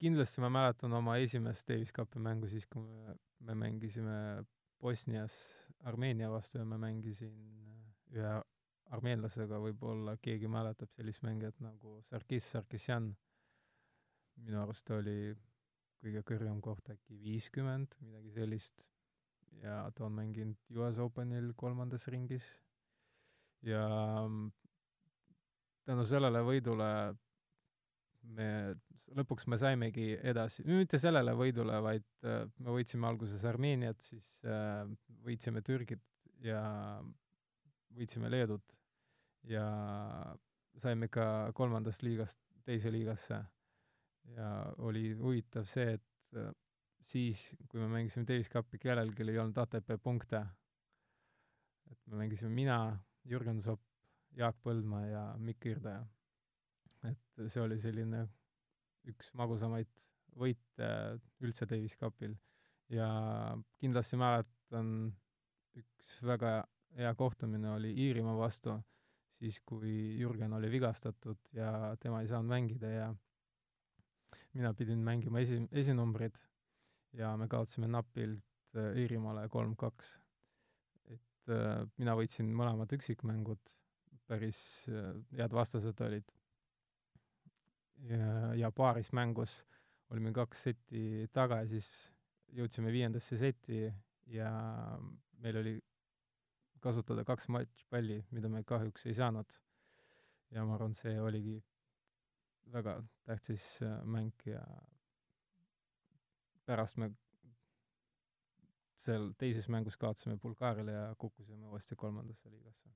Kindlasti ma mäletan oma esimest Davis Cupi mängu siis, kui me, me mängisime Bosnias Armeenia vastu ja ma mängisin ühe armeenlasega, võib-olla keegi mäletab sellist mängijat nagu Sarkis Sarkisjan. minu arust oli kõige kõrgem koht äkki viiskümmend, midagi sellist, ja ta on mänginud US Openil kolmandas ringis ja mm, tänu sellele võidule me, lõpuks me saimegi edasi, mitte sellele võidule, vaid äh, me võitsime alguses Armeeniat, siis äh, võitsime Türgit ja võitsime Leedut ja saime ka kolmandast liigast teise liigasse. ja oli huvitav see, et äh, siis, kui me mängisime Davis Cupi, kellelgi ei olnud ATP punkte. et me mängisime mina, Jürgen Sopp, Jaak Põldmaa ja Mikk Irdaja. et see oli selline üks magusamaid võite üldse Davis Cupil ja kindlasti mäletan, üks väga hea kohtumine oli Iirimaa vastu, siis kui Jürgen oli vigastatud ja tema ei saanud mängida ja mina pidin mängima esi, esinumbrid ja me kaotasime napilt äh, Iirimaale kolm-kaks. et äh, mina võitsin mõlemad üksikmängud, päris äh, head vastased olid. ja, ja paaris mängus olime kaks seti taga ja siis jõudsime viiendasse seti ja meil oli kasutada kaks matšpalli, mida me kahjuks ei saanud. ja ma arvan, see oligi väga tähtis mäng ja pärast me seal teises mängus kaotasime Bulgaariale ja kukkusime uuesti kolmandasse liigasse.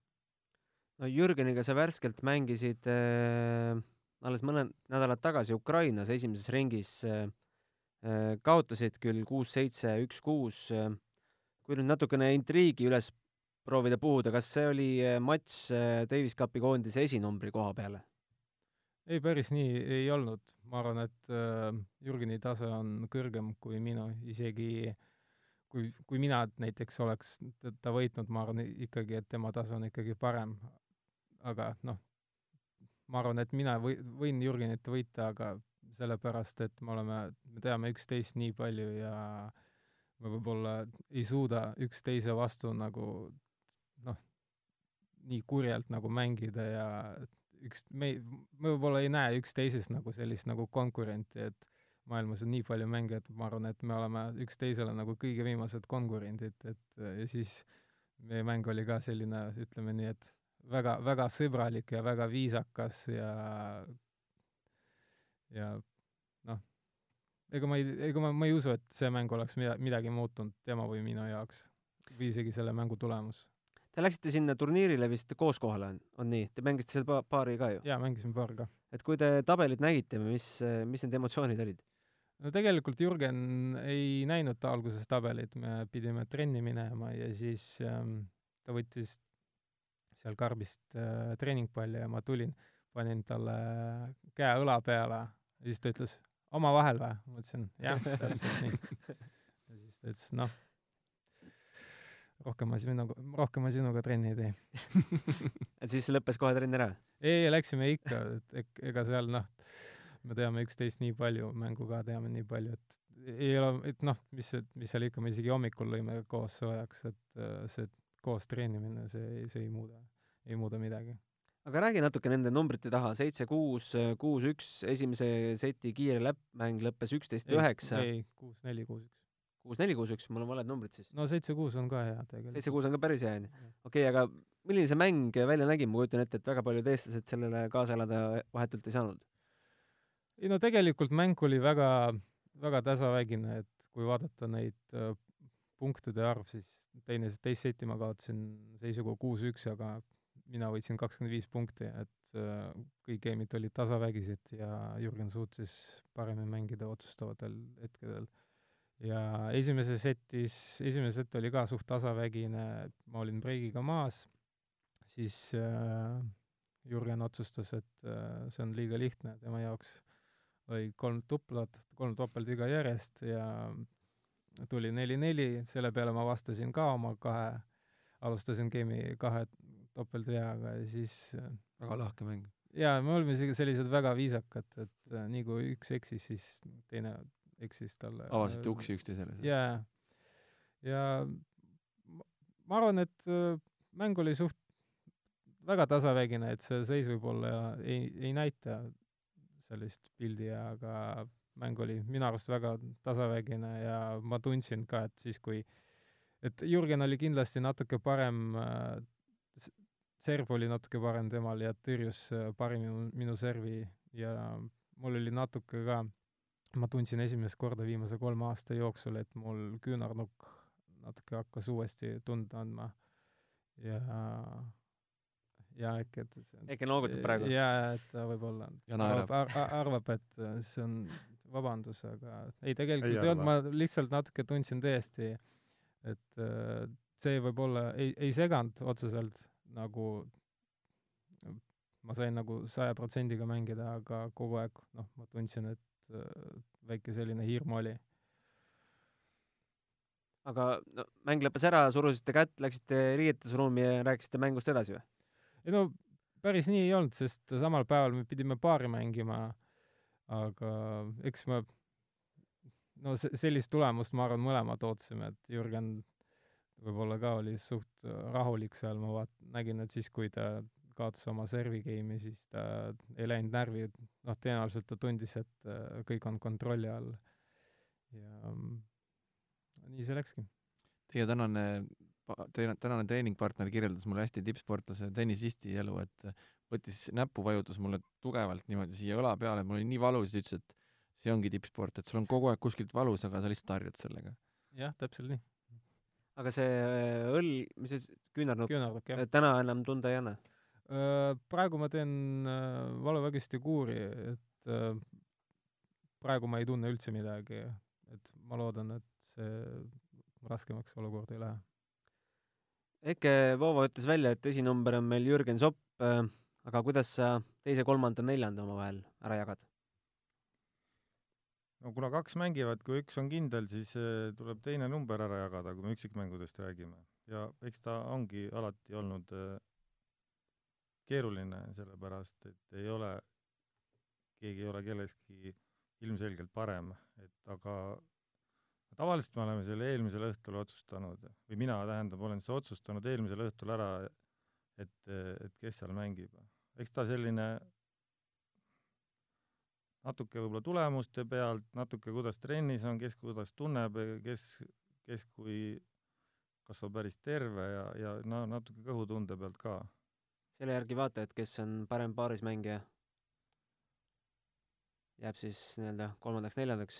no Jürgeniga sa värskelt mängisid äh, alles mõned nädalad tagasi Ukrainas esimeses ringis äh,. Äh, kaotasid küll kuus-seitse, üks-kuus äh,. kui nüüd natukene intriigi üles proovida puhuda, kas see oli äh, matš äh, Davis Cupi koondise esinumbri koha peale? ei, päris nii ei olnud. ma arvan, et äh, Jürgeni tase on kõrgem kui minu, isegi kui, kui mina näiteks oleks ta võitnud, ma arvan ikkagi, et tema tase on ikkagi parem. aga noh, ma arvan, et mina või, võin Jürgenit võita, aga sellepärast, et me oleme, me teame üksteist nii palju ja me võib-olla ei suuda üksteise vastu nagu nii kurjalt nagu mängida ja üks, me, me võib-olla ei näe üksteisest nagu sellist nagu konkurenti, et maailmas on nii palju mänge, et ma arvan, et me oleme üksteisele nagu kõige viimased konkurendid, et ja siis meie mäng oli ka selline, ütleme nii, et väga, väga sõbralik ja väga viisakas ja ja noh, ega ma ei, ega ma, ma ei usu, et see mäng oleks mida, midagi muutunud tema või minu jaoks või isegi selle mängu tulemus Te läksite sinna turniirile vist koos kohale, on, on nii? Te mängisite seal pa paari ka ju? jaa, mängisime paar ka. et kui te tabelit nägite, mis, mis need emotsioonid olid? no tegelikult Jürgen ei näinud alguses tabelit, me pidime trenni minema ja siis ähm, ta võttis seal karbist äh, treeningpalli ja ma tulin, panin talle käe õla peale ja siis ta ütles, omavahel või? ma ütlesin, jah, täpselt nii. ja siis ta ütles, noh rohkem ma sinuga, rohkem ma sinuga trenni ei tee et siis lõppes kohe trenn ära? ei, läksime ikka, et ega seal noh, me teame üksteist nii palju, mängu ka teame nii palju, et ei ole, et noh, mis, mis seal ikka, me isegi hommikul lõime koos soojaks, et see koos treenimine, see, see ei muuda, ei muuda midagi. aga räägi natuke nende numbrite taha, seitse, kuus, kuus, üks, esimese seti kiire läppmäng lõppes üksteist, üheksa. ei, kuus, neli, kuus, üks kuus, neli, kuus, üks, mul on valed numbrid siis. no seitse-kuus on ka hea tegelikult. seitse-kuus on ka päris hea, onju. okei okay,, aga milline see mäng välja nägi, ma kujutan ette, et väga paljud eestlased sellele kaasa elada vahetult ei saanud. ei no tegelikult mäng oli väga, väga tasavägine, et kui vaadata neid äh, punktide arv, siis teine, teist seti ma kaotasin seisuga kuus-üks, aga mina võitsin kakskümmend viis punkti, et äh, kõik game'id olid tasavägised ja Jürgen suutis paremini mängida otsustavatel hetkedel ja esimeses setis, esimene set oli ka suht tasavägine, ma olin breigiga maas, siis äh, Jürgen otsustas, et äh, see on liiga lihtne tema jaoks, lõi kolm tuplat, kolm topeltviga järjest ja tuli neli-neli, selle peale ma vastasin ka oma kahe, alustasin game'i kahe topeltveaga ja siis äh, väga lahke mäng. jaa, me olime isegi sellised väga viisakad, et äh, nii kui üks eksis, siis teine eksis talle. avasite uksi üksteisele? jaa, ja ma arvan, et äh, mäng oli suht väga tasavägine, et see seis võib-olla ei, ei näita sellist pildi, aga mäng oli minu arust väga tasavägine ja ma tundsin ka, et siis, kui et Jürgen oli kindlasti natuke parem äh, serv oli natuke parem temal ja tõrjus äh, paremini minu servi ja mul oli natuke ka, ma tundsin esimest korda viimase kolme aasta jooksul, et mul küünarnukk natuke hakkas uuesti tunda andma. Ja ja äkki, et see on äkki noogutab praegu? jaa, et ta võib-olla arvab, arvab, et see on vabandus, aga ei, tegelikult Ei ei olnud, ma lihtsalt natuke tundsin tõesti, et äh, see võib-olla ei, ei seganud otseselt nagu ma sain nagu saja protsendiga mängida, aga kogu aeg noh, ma tundsin, et väike selline hirm oli. aga no mäng lõppes ära, surusite kätt, läksite riietusruumi ja rääkisite mängust edasi või? ei no päris nii ei olnud, sest samal päeval me pidime paari mängima, aga eks me no se-, sellist tulemust, ma arvan, mõlemad ootasime, et Jürgen võib-olla ka oli suht rahulik seal, ma vaat-, nägin, et siis, kui ta kaotas oma servi game'i, siis ta ei läinud närvi, noh, tõenäoliselt ta tundis, et äh, kõik on kontrolli all. ja mm, nii see läkski. Teie tänane, teie tänane treeningpartner kirjeldas mulle hästi tippsportlase tennisisti elu, et võttis näppu, vajutas mulle tugevalt niimoodi siia õla peale, mul oli nii valus ütles, et see ongi tippsport, et sul on kogu aeg kuskilt valus, aga sa lihtsalt harjud sellega. jah, täpselt nii. aga see äh, õll, mis see küünarnukk, küünarnukk, täna enam tunda ei anna? Äh, praegu ma teen äh, valuvägiste kuuri, et äh, praegu ma ei tunne üldse midagi, et ma loodan, et see raskemaks olukord ei lähe. Eke Voova ütles välja, et esinumber on meil Jürgen Sopp, aga kuidas sa teise, kolmanda, neljanda omavahel ära jagad? no kuna kaks mängivad, kui üks on kindel, siis tuleb teine number ära jagada, kui me üksikmängudest räägime. ja eks ta ongi alati olnud keeruline, sellepärast et ei ole, keegi ei ole kellestki ilmselgelt parem, et aga tavaliselt me oleme selle eelmisel õhtul otsustanud, või mina, tähendab, olen siis otsustanud eelmisel õhtul ära, et, et kes seal mängib. eks ta selline natuke võib-olla tulemuste pealt, natuke kuidas trennis on, kes kuidas tunneb, kes, kes kui kasvab päris terve ja, ja no natuke kõhutunde pealt ka. Selle järgi vaata, et kes on parem paarismängija, jääb siis nii-öelda kolmandaks-neljandaks.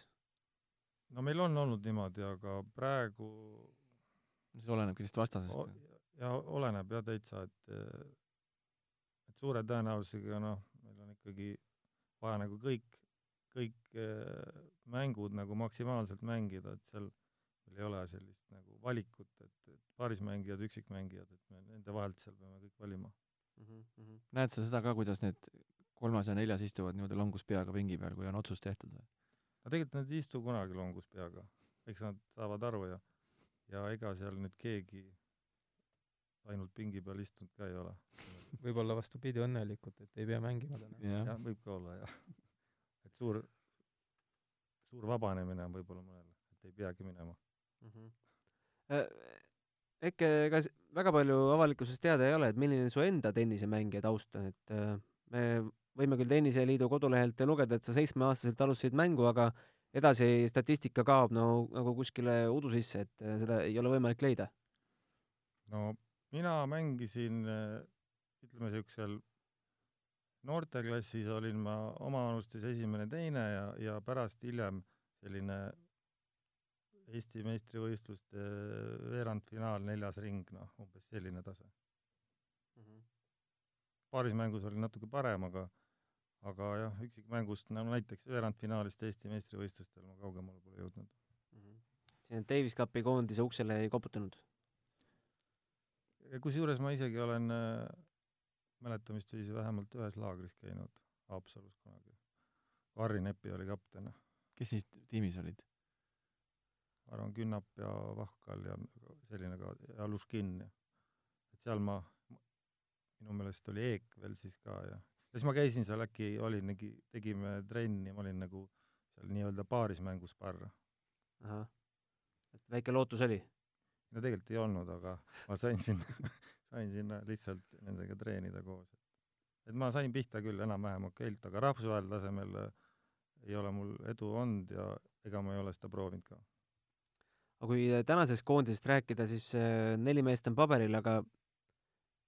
no meil on olnud niimoodi, aga praegu see oleneb kõigist o- vastasest. ja oleneb jah täitsa, et et suure tõenäosusega noh, meil on ikkagi vaja nagu kõik, kõik eh, mängud nagu maksimaalselt mängida, et seal meil ei ole sellist nagu valikut, et, et paarismängijad, üksikmängijad, et me nende vahelt seal peame kõik valima. Mm -hmm. näed sa seda ka, kuidas need kolmas ja neljas istuvad niimoodi longus peaga pingi peal, kui on otsus tehtud või? aga tegelikult nad ei istu kunagi longus peaga, eks nad saavad aru ja, ja ega seal nüüd keegi ainult pingi peal istunud ka ei ole. võib-olla vastupidi, õnnelikud, et ei pea mängima täna. jah, võib ka olla jah. et suur, suur vabanemine on võib-olla mõnel, et ei peagi minema. mm. -hmm. Äkki ega väga palju avalikkusest teada ei ole, et milline su enda tennisemängija taust on, et äh, me võime küll Tenniseliidu kodulehelt lugeda, et sa seitsmeaastaselt alustasid mängu, aga edasi statistika kaob no nagu kuskile udu sisse, et äh, seda ei ole võimalik leida. no mina mängisin eh, ütleme niisugusel noorteklassis olin ma omavanustes esimene-teine ja, ja pärast hiljem selline Eesti meistrivõistluste veerandfinaal, neljas ring, noh, umbes selline tase. mm. -hmm. paaris mängus oli natuke parem, aga aga jah, üksikmängust, no näiteks veerandfinaalist Eesti meistrivõistlustel ma kaugemale pole jõudnud. Mm -hmm. siin Davis Cupi koondise uksele ei koputanud? kusjuures ma isegi olen äh, mäletamist viisi vähemalt ühes laagris käinud, Haapsalus kunagi. Harri Nepi oli kapten, kes siis tiimis olid? Ma arvan, Künnap ja Vahkal ja selline ka, ja Luškin ja et seal ma, minu meelest oli Eek veel siis ka ja ja siis ma käisin seal äkki, olingi, tegime trenni, ma olin nagu seal nii-öelda paarismängus parr. ahah, et väike lootus oli? no tegelikult ei olnud, aga ma sain sinna sain sinna lihtsalt nendega treenida koos. et ma sain pihta küll enam-vähem okeilt, aga rahvusvahelisel tasemel ei ole mul edu olnud ja ega ma ei ole seda proovinud ka. Aga kui tänasest koondisest rääkida, siis äh, neli meest on paberil, aga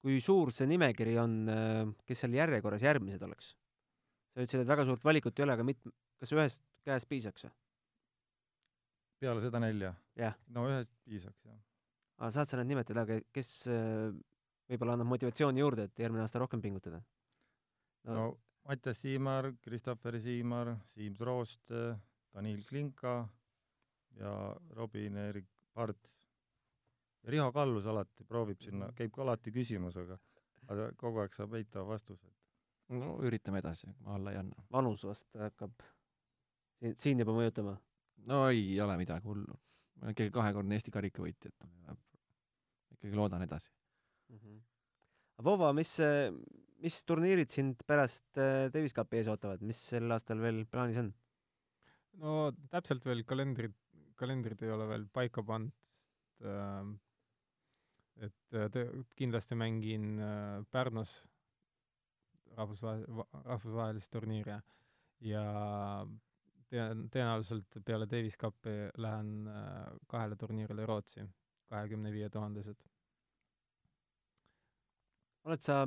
kui suur see nimekiri on, äh, kes seal järjekorras järgmised oleks? sa ütlesid, et väga suurt valikut ei ole, aga mit-, kas ühest käest piisaks või? peale seda nelja? jah. no ühest piisaks, jah. aga saad sa need nimetada, aga kes äh, võib-olla annab motivatsiooni juurde, et järgmine aasta rohkem pingutada? no, no Mattias Siimar, Christopher Siimar, Siim Troost, Danil Klinka ja Robin-Erik Parts ja Riho Kallus alati proovib sinna, Mhm. käib ka alati küsimas, aga aga kogu aeg saab eitava vastuse. no üritame edasi, ma alla ei anna. vanus vast hakkab siin, siin juba mõjutama? no ei ole midagi hullu. ma olen ikkagi kahekordne Eesti karikavõitja, et ikkagi loodan edasi mm. -hmm. Vova, mis, mis turniirid sind pärast äh, Davis Cupi ees ootavad, mis sel aastal veel plaanis on? no täpselt veel kalendrid, kalendrid ei ole veel paika pandud, sest äh, et tõ- kindlasti mängin äh, Pärnus rahvusvahe-, rahvusvahelist turniiri ja teen-, tõenäoliselt peale Davis Cupi lähen äh, kahele turniirile Rootsi, kahekümne viie tuhandesed. oled sa,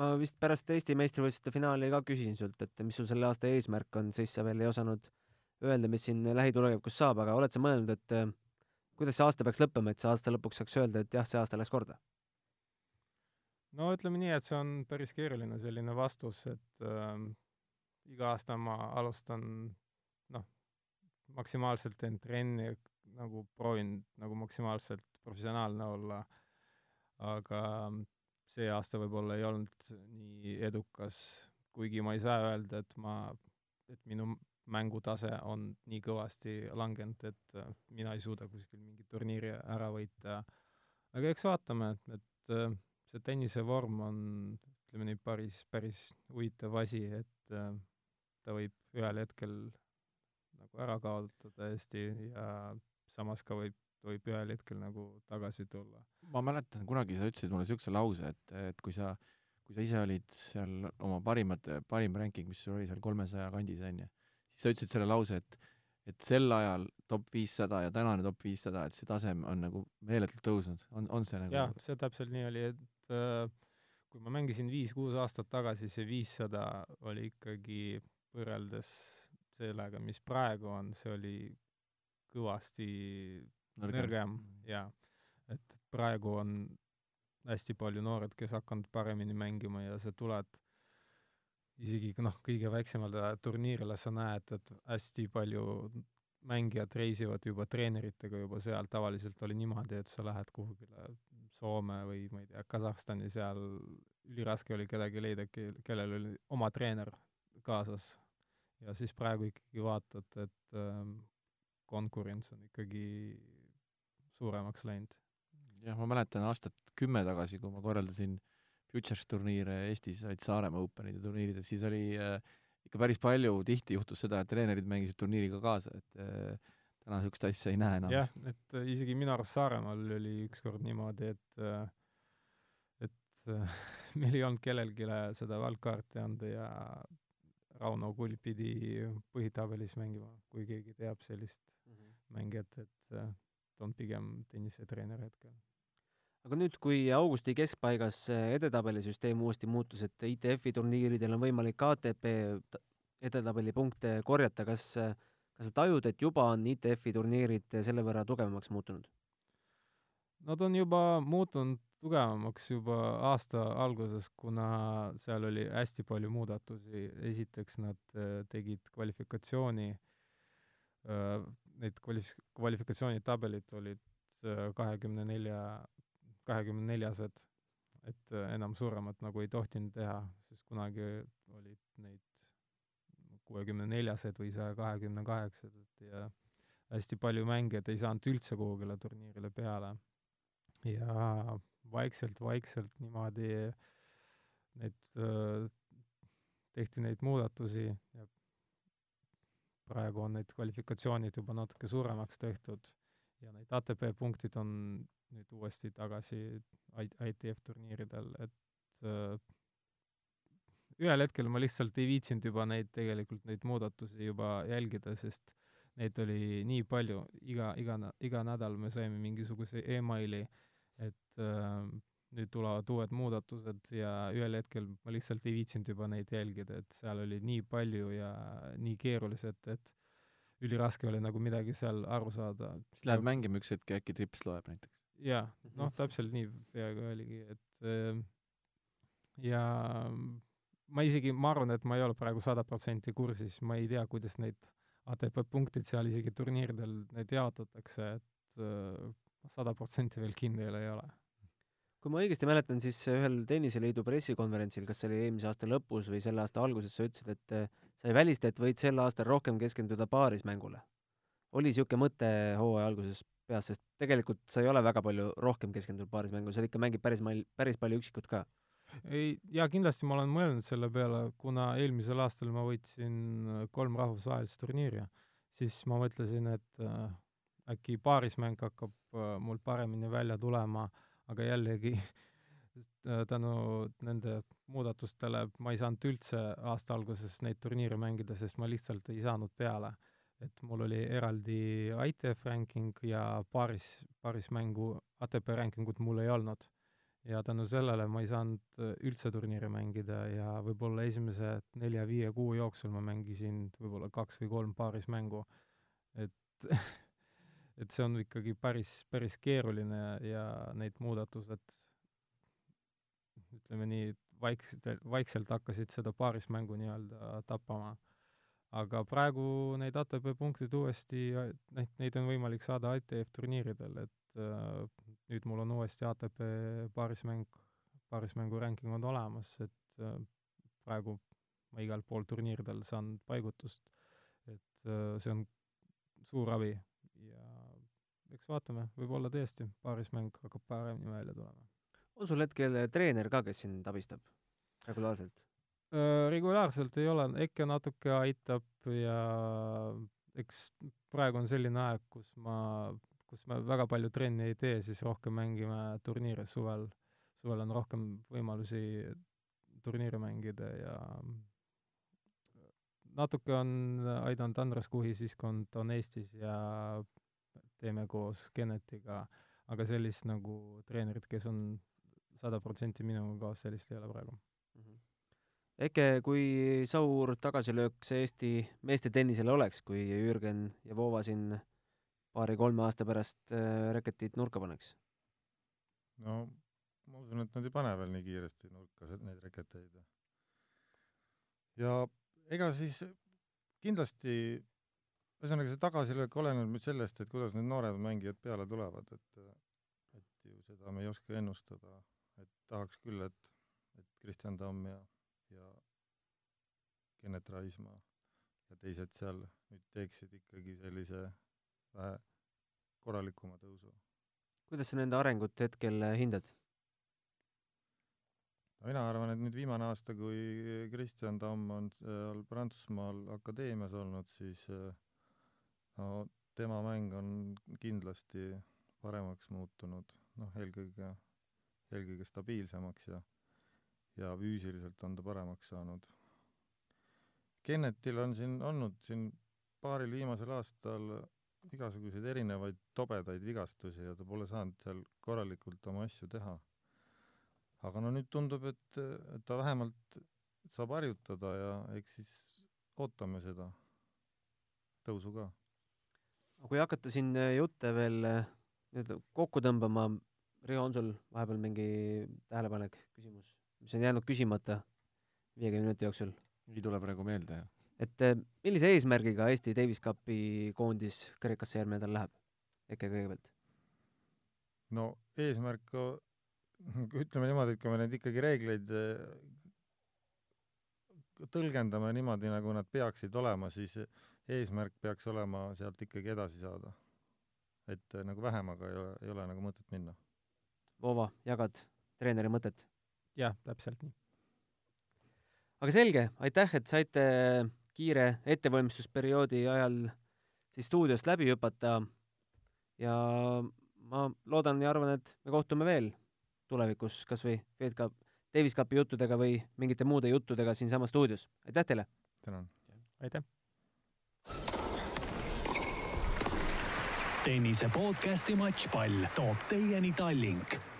ma vist pärast Eesti meistrivõistluste finaali ka küsisin sult, et mis sul selle aasta eesmärk on, siis sa veel ei osanud öelda, mis siin lähitulevikus saab, aga oled sa mõelnud, et äh, kuidas see aasta peaks lõppema, et see aasta lõpuks saaks öelda, et jah, see aasta läks korda? no ütleme nii, et see on päris keeruline selline vastus, et äh, iga aasta ma alustan noh, maksimaalselt teen trenni, nagu proovin nagu maksimaalselt professionaalne olla, aga see aasta võib-olla ei olnud nii edukas, kuigi ma ei saa öelda, et ma, et minu mängutase on nii kõvasti langenud, et äh, mina ei suuda kuskil mingit turniiri ära võita. aga eks vaatame, et äh, see tennisevorm on, ütleme nii, päris, päris huvitav asi, et äh, ta võib ühel hetkel nagu ära kaotada täiesti ja samas ka võib, võib ühel hetkel nagu tagasi tulla. ma mäletan, kunagi sa ütlesid mulle niisuguse lause, et, et kui sa, kui sa ise olid seal oma parimate, parim ranking, mis sul oli seal kolmesaja kandis, on ju, sa ütlesid selle lause, et et sel ajal top viissada ja tänane top viissada, et see tasem on nagu meeletult tõusnud, on, on see nagu jah, see täpselt nii oli, et äh, kui ma mängisin viis-kuus aastat tagasi, see viissada oli ikkagi võrreldes sellega, mis praegu on, see oli kõvasti nõrgem. jaa. et praegu on hästi palju noored, kes hakanud paremini mängima ja sa tuled isegi noh, kõige väiksemale turniirile sa näed, et hästi palju mängijad reisivad juba treeneritega juba seal, tavaliselt oli niimoodi, et sa lähed kuhugile Soome või ma ei tea, Kasahstani, seal üliraske oli kedagi leida, ke-, kellel oli oma treener kaasas. ja siis praegu ikkagi vaatad, et ähm, konkurents on ikkagi suuremaks läinud. jah, ma mäletan aastat kümme tagasi, kui ma korraldasin Futures turniire Eestis, olid Saaremaa Openide turniirid, et siis oli äh, ikka päris palju, tihti juhtus seda, et treenerid mängisid turniiriga kaasa, et äh, täna niisugust asja ei näe enam. jah, et äh, isegi minu arust Saaremaal oli ükskord niimoodi, et äh, et äh, meil ei olnud kellelgi seda valgkaarti anda ja Rauno Kull pidi põhitabelis mängima, kui keegi teab sellist mm -hmm. mängijat, et ta on pigem tennisetreener hetkel. Aga nüüd, kui augusti keskpaigas edetabelisüsteem uuesti muutus, et ITF-i turniiridel on võimalik ATP edetabeli punkte korjata, kas kas sa tajud, et juba on ITF-i turniirid selle võrra tugevamaks muutunud? Nad on juba muutunud tugevamaks juba aasta alguses, kuna seal oli hästi palju muudatusi, esiteks nad tegid kvalifikatsiooni, need kvalif-, kvalifikatsioonitabelid olid kahekümne nelja, kahekümne neljased, et enam suuremat nagu ei tohtinud teha, sest kunagi olid neid kuuekümne neljased või saja kahekümne kaheksased ja hästi palju mängijaid ei saanud üldse kuhugile turniirile peale. ja vaikselt-vaikselt niimoodi need, tehti neid muudatusi ja praegu on need kvalifikatsioonid juba natuke suuremaks tehtud ja need ATP punktid on nüüd uuesti tagasi ITF turniiridel, et ühel hetkel ma lihtsalt ei viitsinud juba neid, tegelikult neid muudatusi juba jälgida, sest neid oli nii palju, iga, iga, iga nädal me saime mingisuguse emaili, et äh, nüüd tulevad uued muudatused ja ühel hetkel ma lihtsalt ei viitsinud juba neid jälgida, et seal oli nii palju ja nii keerulised, et üliraske oli nagu midagi seal aru saada. siis läheb mängima üks hetk ja äkki trips loeb näiteks? Jaa, noh, täpselt nii peaaegu oligi, et äh, ja ma isegi, ma arvan, et ma ei ole praegu sada protsenti kursis, ma ei tea, kuidas neid ATP punktid seal isegi turniiridel, need jaotatakse, et äh, sada protsenti veel kindel ei ole kui ma õigesti mäletan, siis ühel Tenniseliidu pressikonverentsil, kas see oli eelmise aasta lõpus või selle aasta alguses, sa ütlesid, et äh, sa ei välista, et võid sel aastal rohkem keskenduda paarismängule. Oli niisugune mõte hooaja alguses peas, sest tegelikult sa ei ole väga palju rohkem keskendunud paarismängule, sa ikka mängid päris mal-, päris palju üksikut ka. ei, jaa, kindlasti ma olen mõelnud selle peale, kuna eelmisel aastal ma võitsin äh, kolm rahvusvahelist turniiri, siis ma mõtlesin, et äh, äkki paarismäng hakkab äh, mul paremini välja tulema aga jällegi tänu nende muudatustele ma ei saanud üldse aasta alguses neid turniire mängida, sest ma lihtsalt ei saanud peale. Et mul oli eraldi ITF ranking ja paaris, paarismängu ATP rankingut mul ei olnud. ja tänu sellele ma ei saanud äh, üldse turniire mängida ja võib-olla esimese nelja-viie kuu jooksul ma mängisin võib-olla kaks või kolm paarismängu. et et see on ikkagi päris, päris keeruline ja need muudatused, ütleme nii, vaikselt, vaikselt hakkasid seda paarismängu nii-öelda tapama. Aga praegu neid ATP punktid uuesti, neid, neid on võimalik saada ITF turniiridel, et äh, nüüd mul on uuesti ATP paarismäng, paarismängu ranking on olemas, et äh, praegu ma igal pool turniiridel saan paigutust, et äh, see on suur abi ja eks vaatame, võib-olla tõesti paarismäng hakkab paremini välja tulema. on sul hetkel treener ka, kes sind abistab regulaarselt? Regulaarselt ei ole, EKE natuke aitab ja eks praegu on selline aeg, kus ma, kus me väga palju trenni ei tee, siis rohkem mängime turniire suvel. suvel on rohkem võimalusi turniire mängida ja natuke on aidanud Andres Kuhi siiskond on Eestis ja teeme koos Kennetiga, aga sellist nagu treenerit, kes on sada protsenti minuga kaas, sellist ei ole praegu. Eke, kui suur tagasilöök see Eesti meeste tennisele oleks, kui Jürgen ja Vova siin paari-kolme aasta pärast äh, reketid nurka paneks? no ma usun, et nad ei pane veel nii kiiresti nurka neid reketeid. ja ega siis kindlasti ühesõnaga, see tagasilöök oleneb nüüd sellest, et kuidas need noored mängijad peale tulevad, et et ju seda me ei oska ennustada, et tahaks küll, et, et Kristjan Tamm ja, ja Kennet Raismaa ja teised seal nüüd teeksid ikkagi sellise vähe korralikuma tõusu. kuidas sa nende arengut hetkel hindad? no mina arvan, et nüüd viimane aasta, kui Kristjan Tamm on seal Prantsusmaal akadeemias olnud, siis äh, no tema mäng on kindlasti paremaks muutunud, noh, eelkõige, eelkõige stabiilsemaks ja ja füüsiliselt on ta paremaks saanud. Kennetil on siin olnud siin paaril viimasel aastal igasuguseid erinevaid tobedaid vigastusi ja ta pole saanud seal korralikult oma asju teha. aga no nüüd tundub, et, et ta vähemalt saab harjutada ja eks siis ootame seda tõusu ka kui hakata siin äh, jutte veel äh, nii-öelda kokku tõmbama, Riho, on sul vahepeal mingi tähelepanek, küsimus, mis on jäänud küsimata viiekümne minuti jooksul? ei tule praegu meelde, jah. et äh, millise eesmärgiga Eesti Davis Cupi koondis Kreekasse järgmine nädal läheb? äkki kõigepealt? no eesmärk, ütleme niimoodi, et kui me neid ikkagi reegleid tõlgendame niimoodi, nagu nad peaksid olema, siis eesmärk peaks olema sealt ikkagi edasi saada. et äh, nagu vähemaga ei ole, ei ole nagu mõtet minna. Vova, jagad treeneri mõtet? Jah, täpselt nii. aga selge, aitäh, et saite kiire ettevalmistusperioodi ajal siis stuudiost läbi hüpata ja ma loodan ja arvan, et me kohtume veel tulevikus kas või Fed Cup, Davis Cupi juttudega või mingite muude juttudega siinsamas stuudios. aitäh teile! tänan! aitäh! tennise podcasti Matšpall toob teieni Tallink